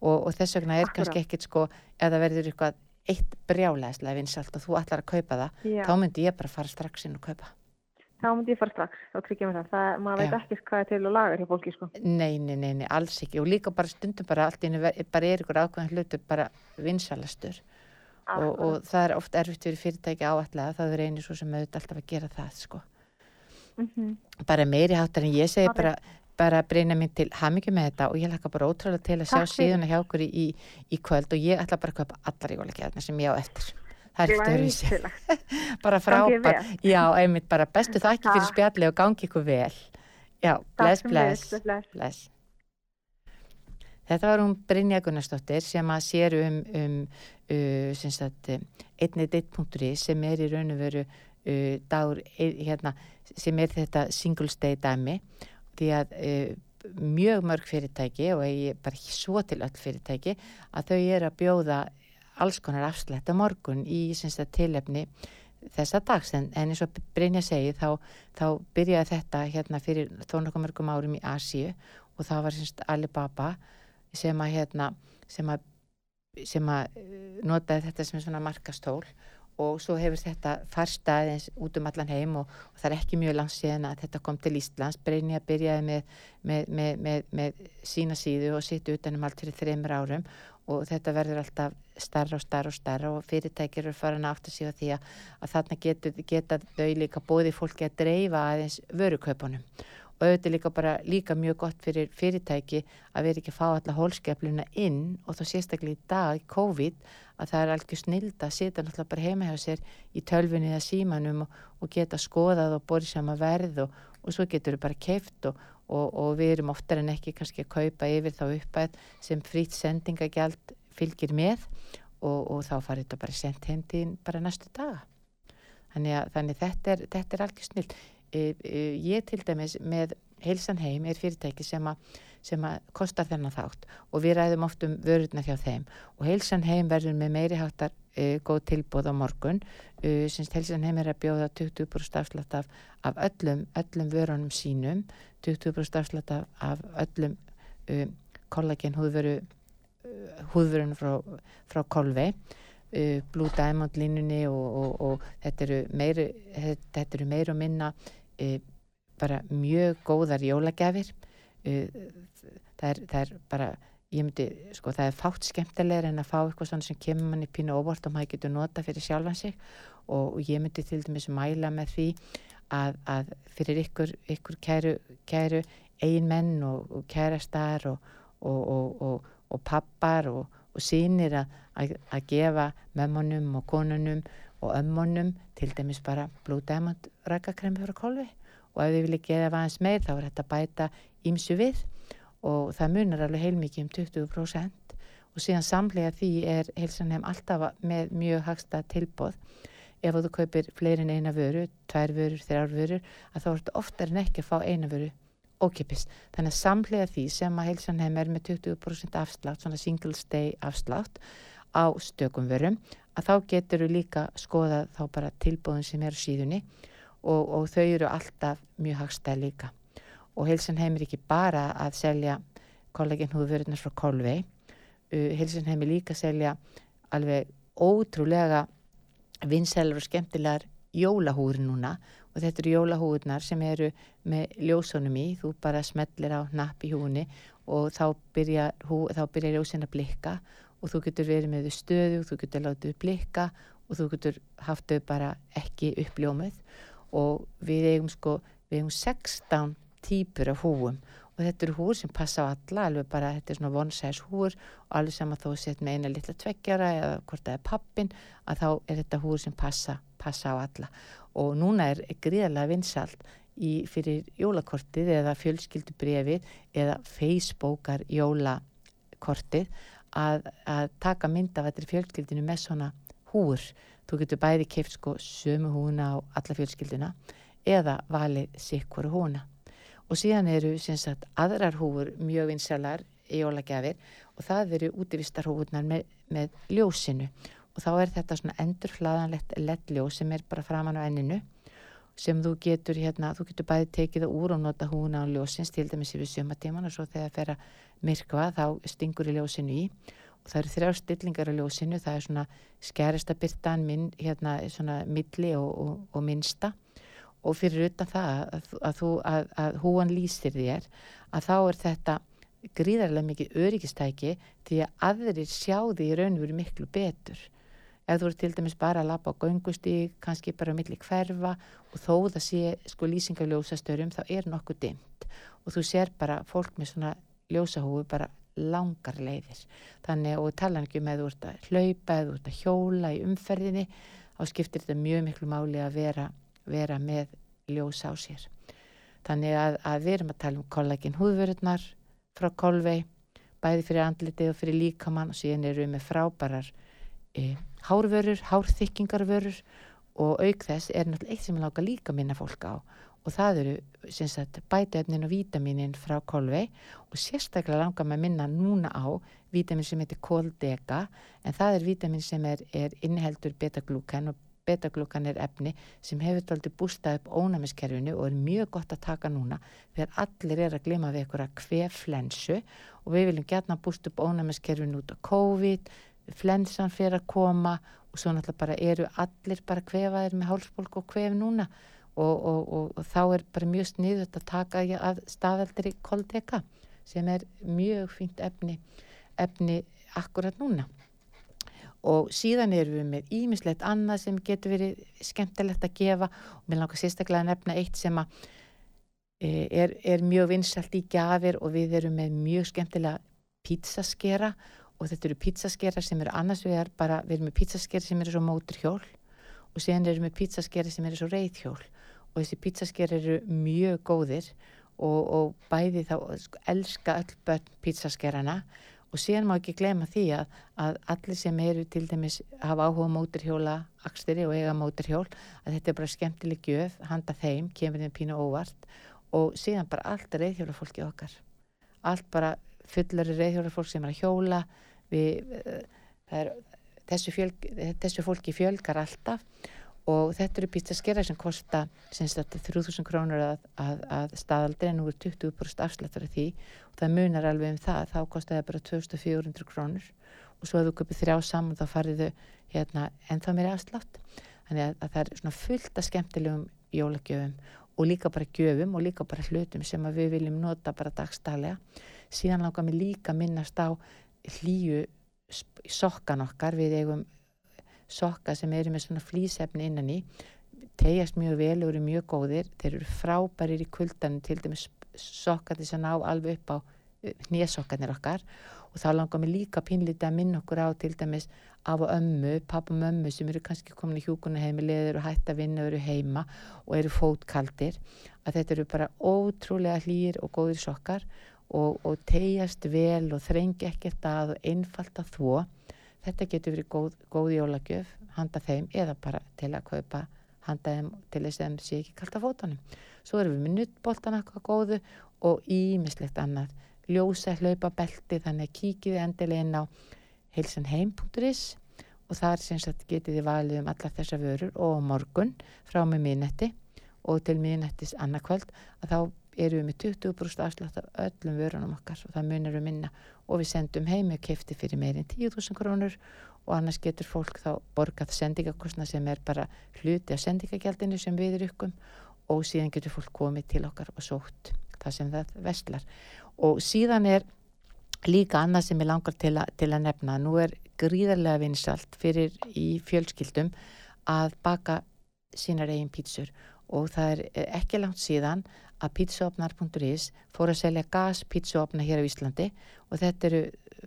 og, og þess vegna er Akkurat. kannski ekkit sko ef það verður eitthvað eitt brjálæðislega vinsalt og þú ætlar að kaupa það Já. þá myndi ég bara fara strax inn og kaupa Þá myndi ég fara strax, þá tryggja mér það. það maður veit ekki hvað er til og lagar hjá fólki, sko. nei, nei, nei, nei, alls ekki og líka bara stundum bara allt í ver- bara er ykkur ákveðan hlutur bara vinsalastur og, og það er oft erfitt fyrir fyrirtæki áallega það er einu svo sem auðvitað alltaf að gera það sko. Mhm. bara meiri háttar en ég segi Ok. bara bara breyna mín til hamingi með þetta og ég hlaka bara ótrúlega til að sjá Takk fyrir. síðuna hjá okkur í, í, í kvöld og ég ætla bara að kaupa allar jólagjafna sem ég á eftir það er ekkert öðruvísi Glæsilegt. bara Gangi þér frábær, já, einmitt bara bestu þakki fyrir spjalli og gangi ykkur vel já, bless, bless, bless. Þetta var hún Brynja Gunnarsdóttir sem að sér um, um uh, sagt, einnið deitt.ri sem er í raun og veru uh, dagur, eh, hérna, sem er þetta singles day dæmi. Því að uh, mjög mörg fyrirtæki og ég bara ekki svo til öll fyrirtæki að þau eru að bjóða alls konar afslætt á morgun í sagt, tilefni þessa dags. En, en eins og Brynja segi þá, þá byrjaði þetta hérna fyrir þó nokkuð mörgum árum í Asíu og það var semst Alibaba sem að hérna sem að, sem að eh, notaði þetta sem svona markastól og svo hefur þetta farst aðeins út um allan heim og, og það er ekki mjög langt síðan að þetta kom til Íslands. Brynja byrjaði með, með, með, með, með sína síðu og sitt utanum allt fyrir þreymur árum og þetta verður alltaf starra og starra og starra og fyrirtækir eru farin að átta sig á því að, að þarna getur, geta þau líka bóði fólki að dreifa aðeins vörukaupunum og auðvitað líka bara líka mjög gott fyrir fyrirtæki að vera ekki að fá alla hólskefluna inn og þá sérstaklega í dag COVID að það er algjör snild að sita náttúrulega bara heima hjá sér í tölfunni eða símanum og, og geta skoðað og borið sama verð og, og svo getur þau bara keift og, og, við erum oftar en ekki kannski að kaupa yfir þá uppæð sem frýtt sendingagjald fylgir með og, þá farið þetta bara sendt heim til bara næstu daga. Þannig að þannig þetta er, þetta er algjör snild. E, e, ég til dæmis með Heilsan heim er fyrirtæki sem að sem að kostar þennan þátt og við ræðum oft um vörurnar hjá þeim. Og Heilsan heim verður með meiri háttar uh, góð tilbúð á morgun. Uh, sinns Heilsan heim er að bjóða 20% afslátt af, af öllum, öllum vörunum sínum. 20% afslátt af, af öllum uh, kollagen húðveru húðverunum frá, frá Kolvei uh, Blue Diamond línunni og, og, og þetta eru meiri þetta eru meiri og minna bara mjög góðar jólagjafir. Uh, það, er, það er bara ég myndi, sko það er fátt skemmtilegur en að fá eitthvað svona sem kemur manni pínu óvort og maður getur nota fyrir sjálfan sig. Og, og ég myndi til dæmis mæla með því að, að fyrir ykkur, ykkur kæru, kæru eigin menn og, og kærastar og, og pappar og sínir að að gefa mömmunum og konunum og ömmunum til dæmis bara Blue Diamond rækakremi frá kolvi og ef þið viljið geða aðeins meir þá er þetta bæta ímsu við. Og það munar alveg heilmikið um 20% og síðan samlega því er heilsanheim alltaf með mjög hagsta tilbóð ef þú kaupir fleirin eina vöru, tvær vörur, þrjár vörur að þá er þetta oftar en ekki að fá eina vöru ókipis. Þannig að samlega því sem að heilsanheim er með 20% afslátt, svona single stay afslátt á stökum vörum að þá getur þú líka skoða þá bara tilbóðin sem er á síðunni og, og þau eru alltaf mjög hagstæð líka. Og Heilsanheim er ekki bara að selja kollegin húðvörðunar frá Kolvei. Uh, Heilsanheim er líka að selja alveg ótrúlega vinsælur og skemmtilegar jólahúður núna. Og þetta eru jólahúðunar sem eru með ljósunum í, þú bara smellir á napp í húni og þá byrjar, hú, þá byrjar ljósin að blikka og þú getur verið með þau stöðu, þú getur látið blikka og þú getur haft þau bara ekki uppljómið og við eigum sko, við eigum 16 típur af húum og þetta eru húur sem passa á alla, alveg bara þetta er svona one-size húur og alveg saman þó sett með eina litla tveggjara eða hvort það er pappin að þá er þetta húur sem passa, passa á alla. Og núna er gríðarlega vinsalt í, fyrir jólakortið eða fjölskyldubrefið eða Facebookar jólakortið að, að taka mynda af þetta fjölskyldinu með svona húur þú getur bæði keift sko sömu húna á alla fjölskylduna eða valið sikkuru húna og síðan eru sagt, aðrar húfur mjög vinsalar í jólagjafir og það eru útivistarhúfurnar með, með ljósinu. Og þá er þetta svona endurflaðanlegt lettljós sem er bara framann á enninu sem þú getur hérna, þú getur bæði tekið það úr og nota húna á ljósins til dæmis yfir sjömatíman og svo þegar það fer að myrkva þá stingur í ljósinu í. Og það eru þrjá stillingar á ljósinu, það er svona skerista byrtan minn, hérna svona milli og, og, og minnsta. Og fyrir utan það að, að, þú, að, að húan lýsir þér að þá er þetta gríðarlega mikið öryggistæki því að aðrir sjá því í raun og veru miklu betur. Ef þú eru til dæmis bara að lappa á göngustík, kannski bara á milli hverfa og þó það sé sko lýsingarljósastörum þá er nokkuð dimt og þú sér bara fólk með svona ljósahúi bara langar leiðir. Þannig og tala ekki um þú ert að hlaupa eða ert að hjóla í umferðinni þá skiptir þetta mjög miklu máli að vera, vera með ljósa á sér. Þannig að, að við erum að tala um kollagin húðvörðnar frá kolvei, bæði fyrir andlitið og fyrir líkamann og síðan eru við með frábærar e, hárvörur, hárþykkingarvörur og auk þess er náttúrulega eitt sem ég láka líka minna fólk á og það eru bætaöfnin og vítaminin frá kolvei og sérstaklega langar maður minna núna á vítamin sem heitir koldega en það er vítamin sem er, er inniheldur betaglúkan og betaglúkan er efni sem hefur tóltið bústað upp ónæmiskerfinu og er mjög gott að taka núna þegar allir er að glima við eitthvað kveflensu og við viljum gætna búst upp ónæmiskerfinu út á COVID flensan fyrir að koma og svo náttúrulega bara eru allir bara kvefaðir með hálsbólk og kvef núna og, og, og, þá er bara mjög sniðut að taka að staðaldir í koldeka sem er mjög fínt efni, efni akkurat núna. Og síðan erum við með ímislegt annað sem getur verið skemmtilegt að gefa. Og mér langar sérstaklega að nefna eitt sem að e, er, er mjög vinsalt í gafir og við erum með mjög skemmtilega pizzaskera og þetta eru pizzaskera sem eru annars vegar bara, við erum með pizzaskera sem eru svo móturhjól og síðan erum við pizzaskera sem eru svo reyðhjól og þessi pizzaskera eru mjög góðir og, og bæði þá sko, elska öll börn pizzaskerana og síðan má ekki glema því að, að allir sem eru til dæmis hafa áhuga móturhjóla aksteri og eiga móturhjól að þetta er bara skemmtileg gjöf, handa þeim, kemur þeim pínu óvart og síðan bara allt er reyðhjóla fólki okkar. Allt bara fullari reyðhjóla fólk sem er að hjóla við, er, þessu, fjölg, þessu fólki fjölgar alltaf og þetta eru pítsaskerra sem kosta 3000 krónur að, að, að staðaldri en nú er 20% afslættar af því. Og það munar alveg um það þá kostaði bara 2400 krónur. Og svo að þú köpir þrjá saman þá fariðu hérna, ennþá mér afslátt. Þannig að, að það er svona fullt af skemmtilegum jólagjöfum og líka bara gjöfum og líka bara hlutum sem við viljum nota bara dagstælega síðan langar mér líka minnast á hlýju sokkan okkar, við eigum sokka sem eru með svona flýsefni innan í, tegjast mjög vel og eru mjög góðir, þeir eru frábærir í kuldanum, til dæmis sokka þess að ná alveg upp á hnésokkarnir okkar. Og þá langar mér líka pínlítið að minna okkur á til dæmis af og ömmu, papp og mömmu sem eru kannski komin í hjúkuna heimilegður og hætt að vinna og eru heima og eru fótkaldir að þetta eru bara ótrúlega hlýr og góðir sokkar og, og tegjast vel og þrengi ekkert að og einfalt að þvó þetta getur verið góð, góð jólagjöf handa þeim eða bara til að kaupa handa þeim til þess að þeim sé ekki kallt að fótunum. Svo erum við með nuttbóltan eitthvað góðu og ímislegt annað. Ljósa hlaupa belti þannig að kíkiði endilega inn á heilsanheim.is og þar getið þið valið um alla þessa vörur og morgun frá með miðnetti og til miðnettis annarkvöld að þá erum við með 20% afslátt af öllum vörunum okkar og það munir við minna. Og við sendum heim með kefti fyrir meirinn 10.000 krónur og annars getur fólk þá borgað sendingakostna sem er bara hluti af sendingagjaldinu sem við erum ykkur og síðan getur fólk komið til okkar og sótt það sem það vestlar og síðan er líka annað sem ég langar til, a, til að nefna. Nú er gríðarlega vinsalt fyrir í fjölskyldum að baka sínar eigin pítsur og það er ekki langt síðan að pítsuopnar.is fór að selja gaspítsuopna hér á Íslandi og þetta eru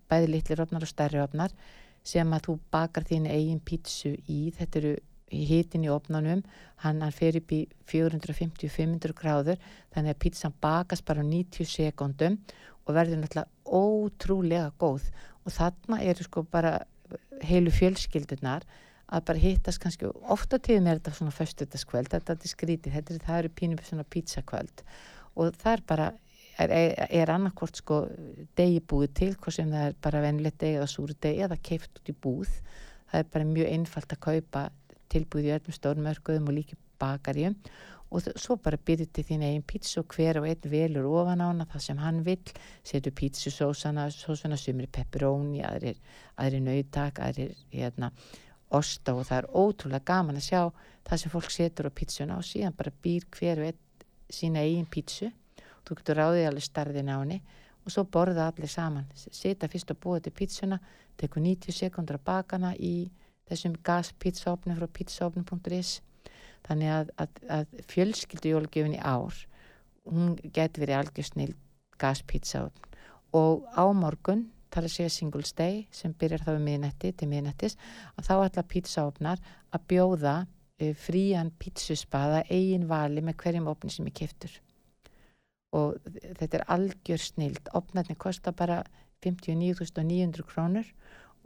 bæði litlir opnar og stærri opnar sem að þú bakar þín eigin pítsu í, þetta eru hitin í opnanum, hann, fer upp í 450-500 gráður. Þannig að pítsan bakast bara 90 sekundum og verður náttúrulega ótrúlega góð. Og þarna eru sko bara heilu fjölskyldunar að bara hittast kannski, ofta tíðum er þetta svona föstutaskvöld, þetta er skrítið, þetta er, það eru pínum svona pizzakvöld. Og það er bara, er, er annarkort sko degi búið til, hvort sem það er bara venilegt degi eða súru degi eða keift út í búð, það er bara mjög einfalt að kaupa tilbúið í öllum stórmörkuðum og líki bakarjum og svo bara byrjið til þín einn pítsu og hver og einn velur ofan á hana það sem hann vill, setur pítsusósana sósana sem er pepperoni aðrir, aðrir nautak, aðrir hérna, osta og það er ótrúlega gaman að sjá það sem fólk setur á pítsuna og síðan bara býr hver og einn sína eigin pítsu þú getur ráðið alveg starðin á henni og svo borða allir saman. Setja fyrst að búa til pítsuna tekur 90 sekundar að baka hana í þessum gaspítsaofni frá pítsaofni.is þannig að, að, að fjölskyldu jólgjöfin í ár hún getur verið algjör snill gaspítsaofn og á morgun þar að segja Singles Day sem byrjar þá við miðnetti til miðnettis að þá ætla pítsaofnar að bjóða uh, frían pítsuspaða eigin vali með hverjum ofni sem er keftur og þetta er algjör snild opnarnir kostar bara 59.900 krónur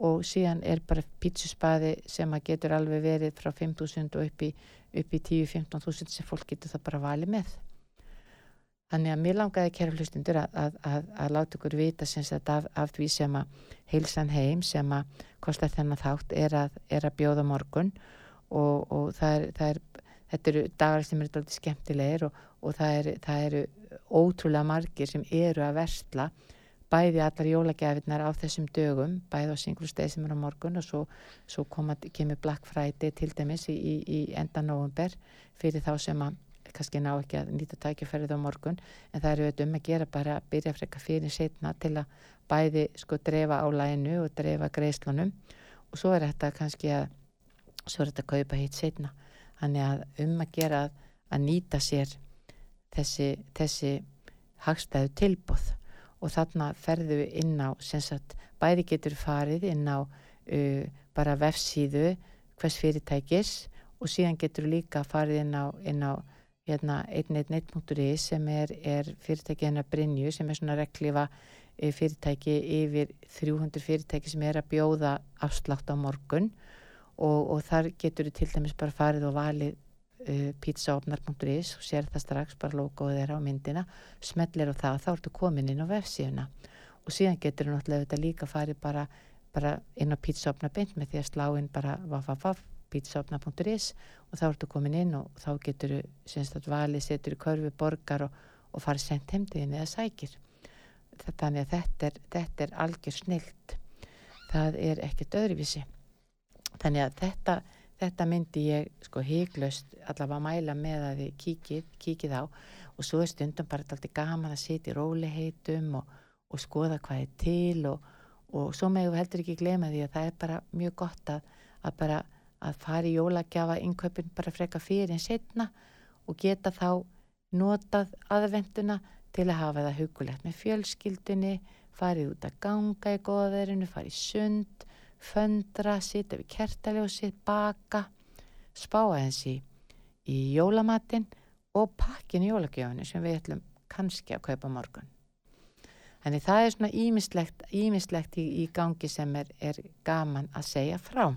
og síðan er bara pítsuspaði sem að getur alveg verið frá 5.000 og upp í, í 10-15.000 sem fólk getur það bara valið með. Þannig að mér langaði kæra hlustundur að, að, að, að láta ykkur vita af, af því sem að heilsan heim sem að kostar þennan þátt er að, er bjóða morgun. Og, og það er, það er, þetta eru dagar sem eru doldið skemmtilegir og, og það, er, það eru ótrúlega margir sem eru að versla bæði allar jólagjafinnar á þessum dögum, bæði á singlustegi sem er á morgun og svo, svo koma, kemur Black Friday til dæmis í, í, í enda november fyrir þá sem að kannski ná ekki að nýta tækjaferðið á morgun en það eru auðvitað um að gera bara að byrja frekka fyrir setna til að bæði sko drefa á læinu og drefa greislunum og svo er þetta kannski að svo er þetta að kaupa hitt setna þannig að um að gera að nýta sér þessi, þessi hagstæðu tilbúð og þarna ferðu inn á sagt, bæði getur farið inn á uh, bara vefsíðu hvers fyrirtækis og síðan getur líka farið inn á, inn á hérna, 111.is sem er, er fyrirtæki hennar Brynju sem er svona reglifa uh, fyrirtæki yfir 300 fyrirtæki sem er að bjóða afslátt á morgun. Og, og þar getur til dæmis bara farið og valið uh, pizzaopnar.is og sér það strax bara logoðið er á myndina smellir á það og þá ertu komin inn á vefsíðuna. Og síðan getur þú náttúrulega líka farið bara, bara inn á pizzaopnar.bind með því að slá inn bara www pizzaopnar.is og þá ertu komin inn og þá getur þú valið setur í körfi borgar og, og farið sendt heimdiðin eða sækir. Þannig að þetta er, þetta er algjör snilt það er ekkert öðruvísi. Þannig að þetta þetta myndi ég sko hygglust allavega mæla með að þið kíkið, kíkið á. Og svo er stundum bara alltaf gaman að sitja í róliheitum og, og skoða hvað er til og, og svo megum við heldur ekki glema því að það er bara mjög gott að, að bara að fara í jólagjafa innkaupin bara freka fyrir en setna og geta þá notað aðvenduna til að hafa það hugulegt með fjölskyldunni, farið út að ganga í goðverðinu, farið sund föndra, sita við kertaljósið, baka, spá aðeins í, í jólamatinn og pakkin í jólagjöfunu sem við ætlum kannski að kaupa morgun. Þannig það er svona ímislegt, ímislegt í, í gangi sem er, er gaman að segja frá.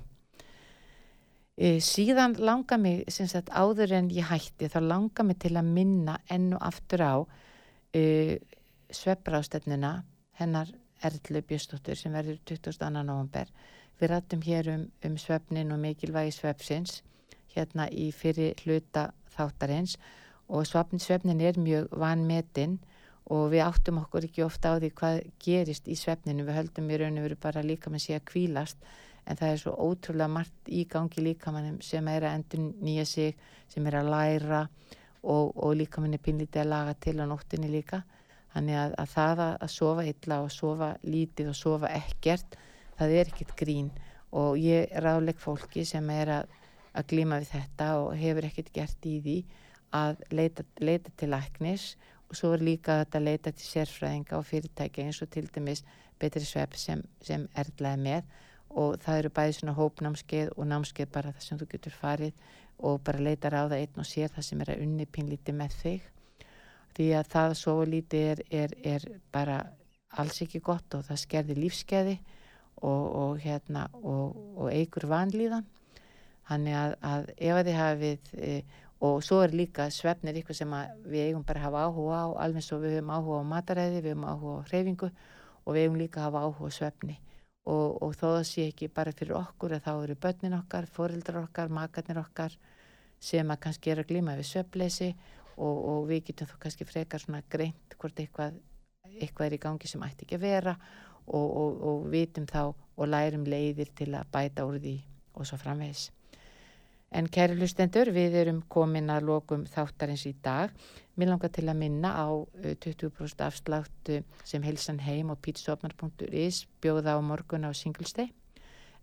Síðan langar mig, sagt áður en ég hætti, þá langar mig til að minna enn og aftur á e, svepprástöfnuna hennar Erlu Bjöstóttur sem verður 22. november. Við rættum hér um, um svefnin og mikilvægi svefsins hérna í fyrir hluta þáttarins og svefnin er mjög vanmetinn og við áttum okkur ekki ofta á því hvað gerist í svefninu. Við höldum í raun og veru bara líka með sig að kvílast en það er svo ótrúlega margt í gangi líkamannum sem er að endur nýja sig, sem er að læra og, og líkamann er pinlítið að laga til á nóttinni líka. Þannig að, að það að sofa illa og sofa lítið og sofa ekkert, það er ekkert grín. Og ég ráðleg fólki sem er að, að glíma við þetta og hefur ekkert gert í því að leita, leita til læknis. Og svo er líka að leita til sérfræðinga og fyrirtækja eins og til dæmis betri svepp sem, sem erðlaði með og það eru bæði svona hópnámskeið og námskeið bara það sem þú getur farið og bara leita ráða einn og sér það sem er að unni pínlíti með þig. Því að það svo lítið er, er, er bara alls ekki gott og það skerði lífskeiði og, og, hérna, og, og eigur vanlíðan. Þannig að, að ef að þið hafið e, og svo er líka svefnir eitthvað sem við eigum bara að hafa áhuga á alveg svo við höfum áhuga á mataræði við höfum áhuga á hreyfingu og við eigum líka að hafa áhuga á svefni og þó það sé ekki bara fyrir okkur að þá eru börnin okkar, fórildrar okkar, makarnir okkar sem að kannski er að glíma við söpleysi og, og við getum þá kannski frekar svona greint hvort eitthvað, eitthvað er í gangi sem ætti ekki að vera og, og, og vitum þá og lærum leiðir til að bæta úr því og svo framvegis. En kæri hlustendur, við erum komin að lokum þáttarins í dag. Mér langar til að minna á 20% afsláttu sem helsan heim og pítsopnar.is bjóða á morgun á singlesteg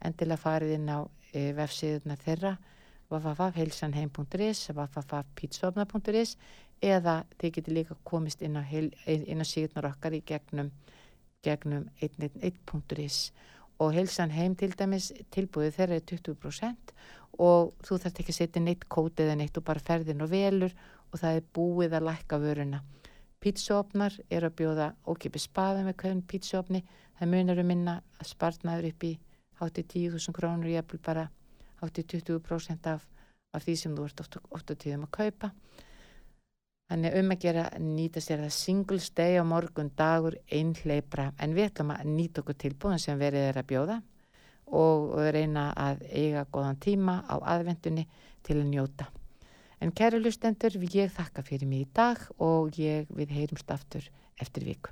en til að farið inn á vefsíðuna þeirra www.heilsanheim.is www.pítsopnar.is eða þið getur líka komist inn á, á síðunar okkar í gegnum, gegnum 111.is og heilsan heim til dæmis tilbúið þeirra er 20% og þú þarf ekki að setja neitt kótið en eitt og bara ferðin og velur og það er búið að lækka vöruna. Pítsofnar er að bjóða ókipi spaða með hverjum pítsofni, það munar um minna að spartnaður upp í hátti 10.000 krónur, ég er bara hátti 20% af, af því sem þú ert oft, oft á tíðum að kaupa. Þannig um að gera nýta sér það single stay á morgun dagur einhleipra en við ætlum að nýta okkur tilbúin sem verið er að bjóða og reyna að eiga góðan tíma á aðvendunni til að njóta. En kæru lustendur, ég þakka fyrir mig í dag og ég við heyrumst aftur eftir viku.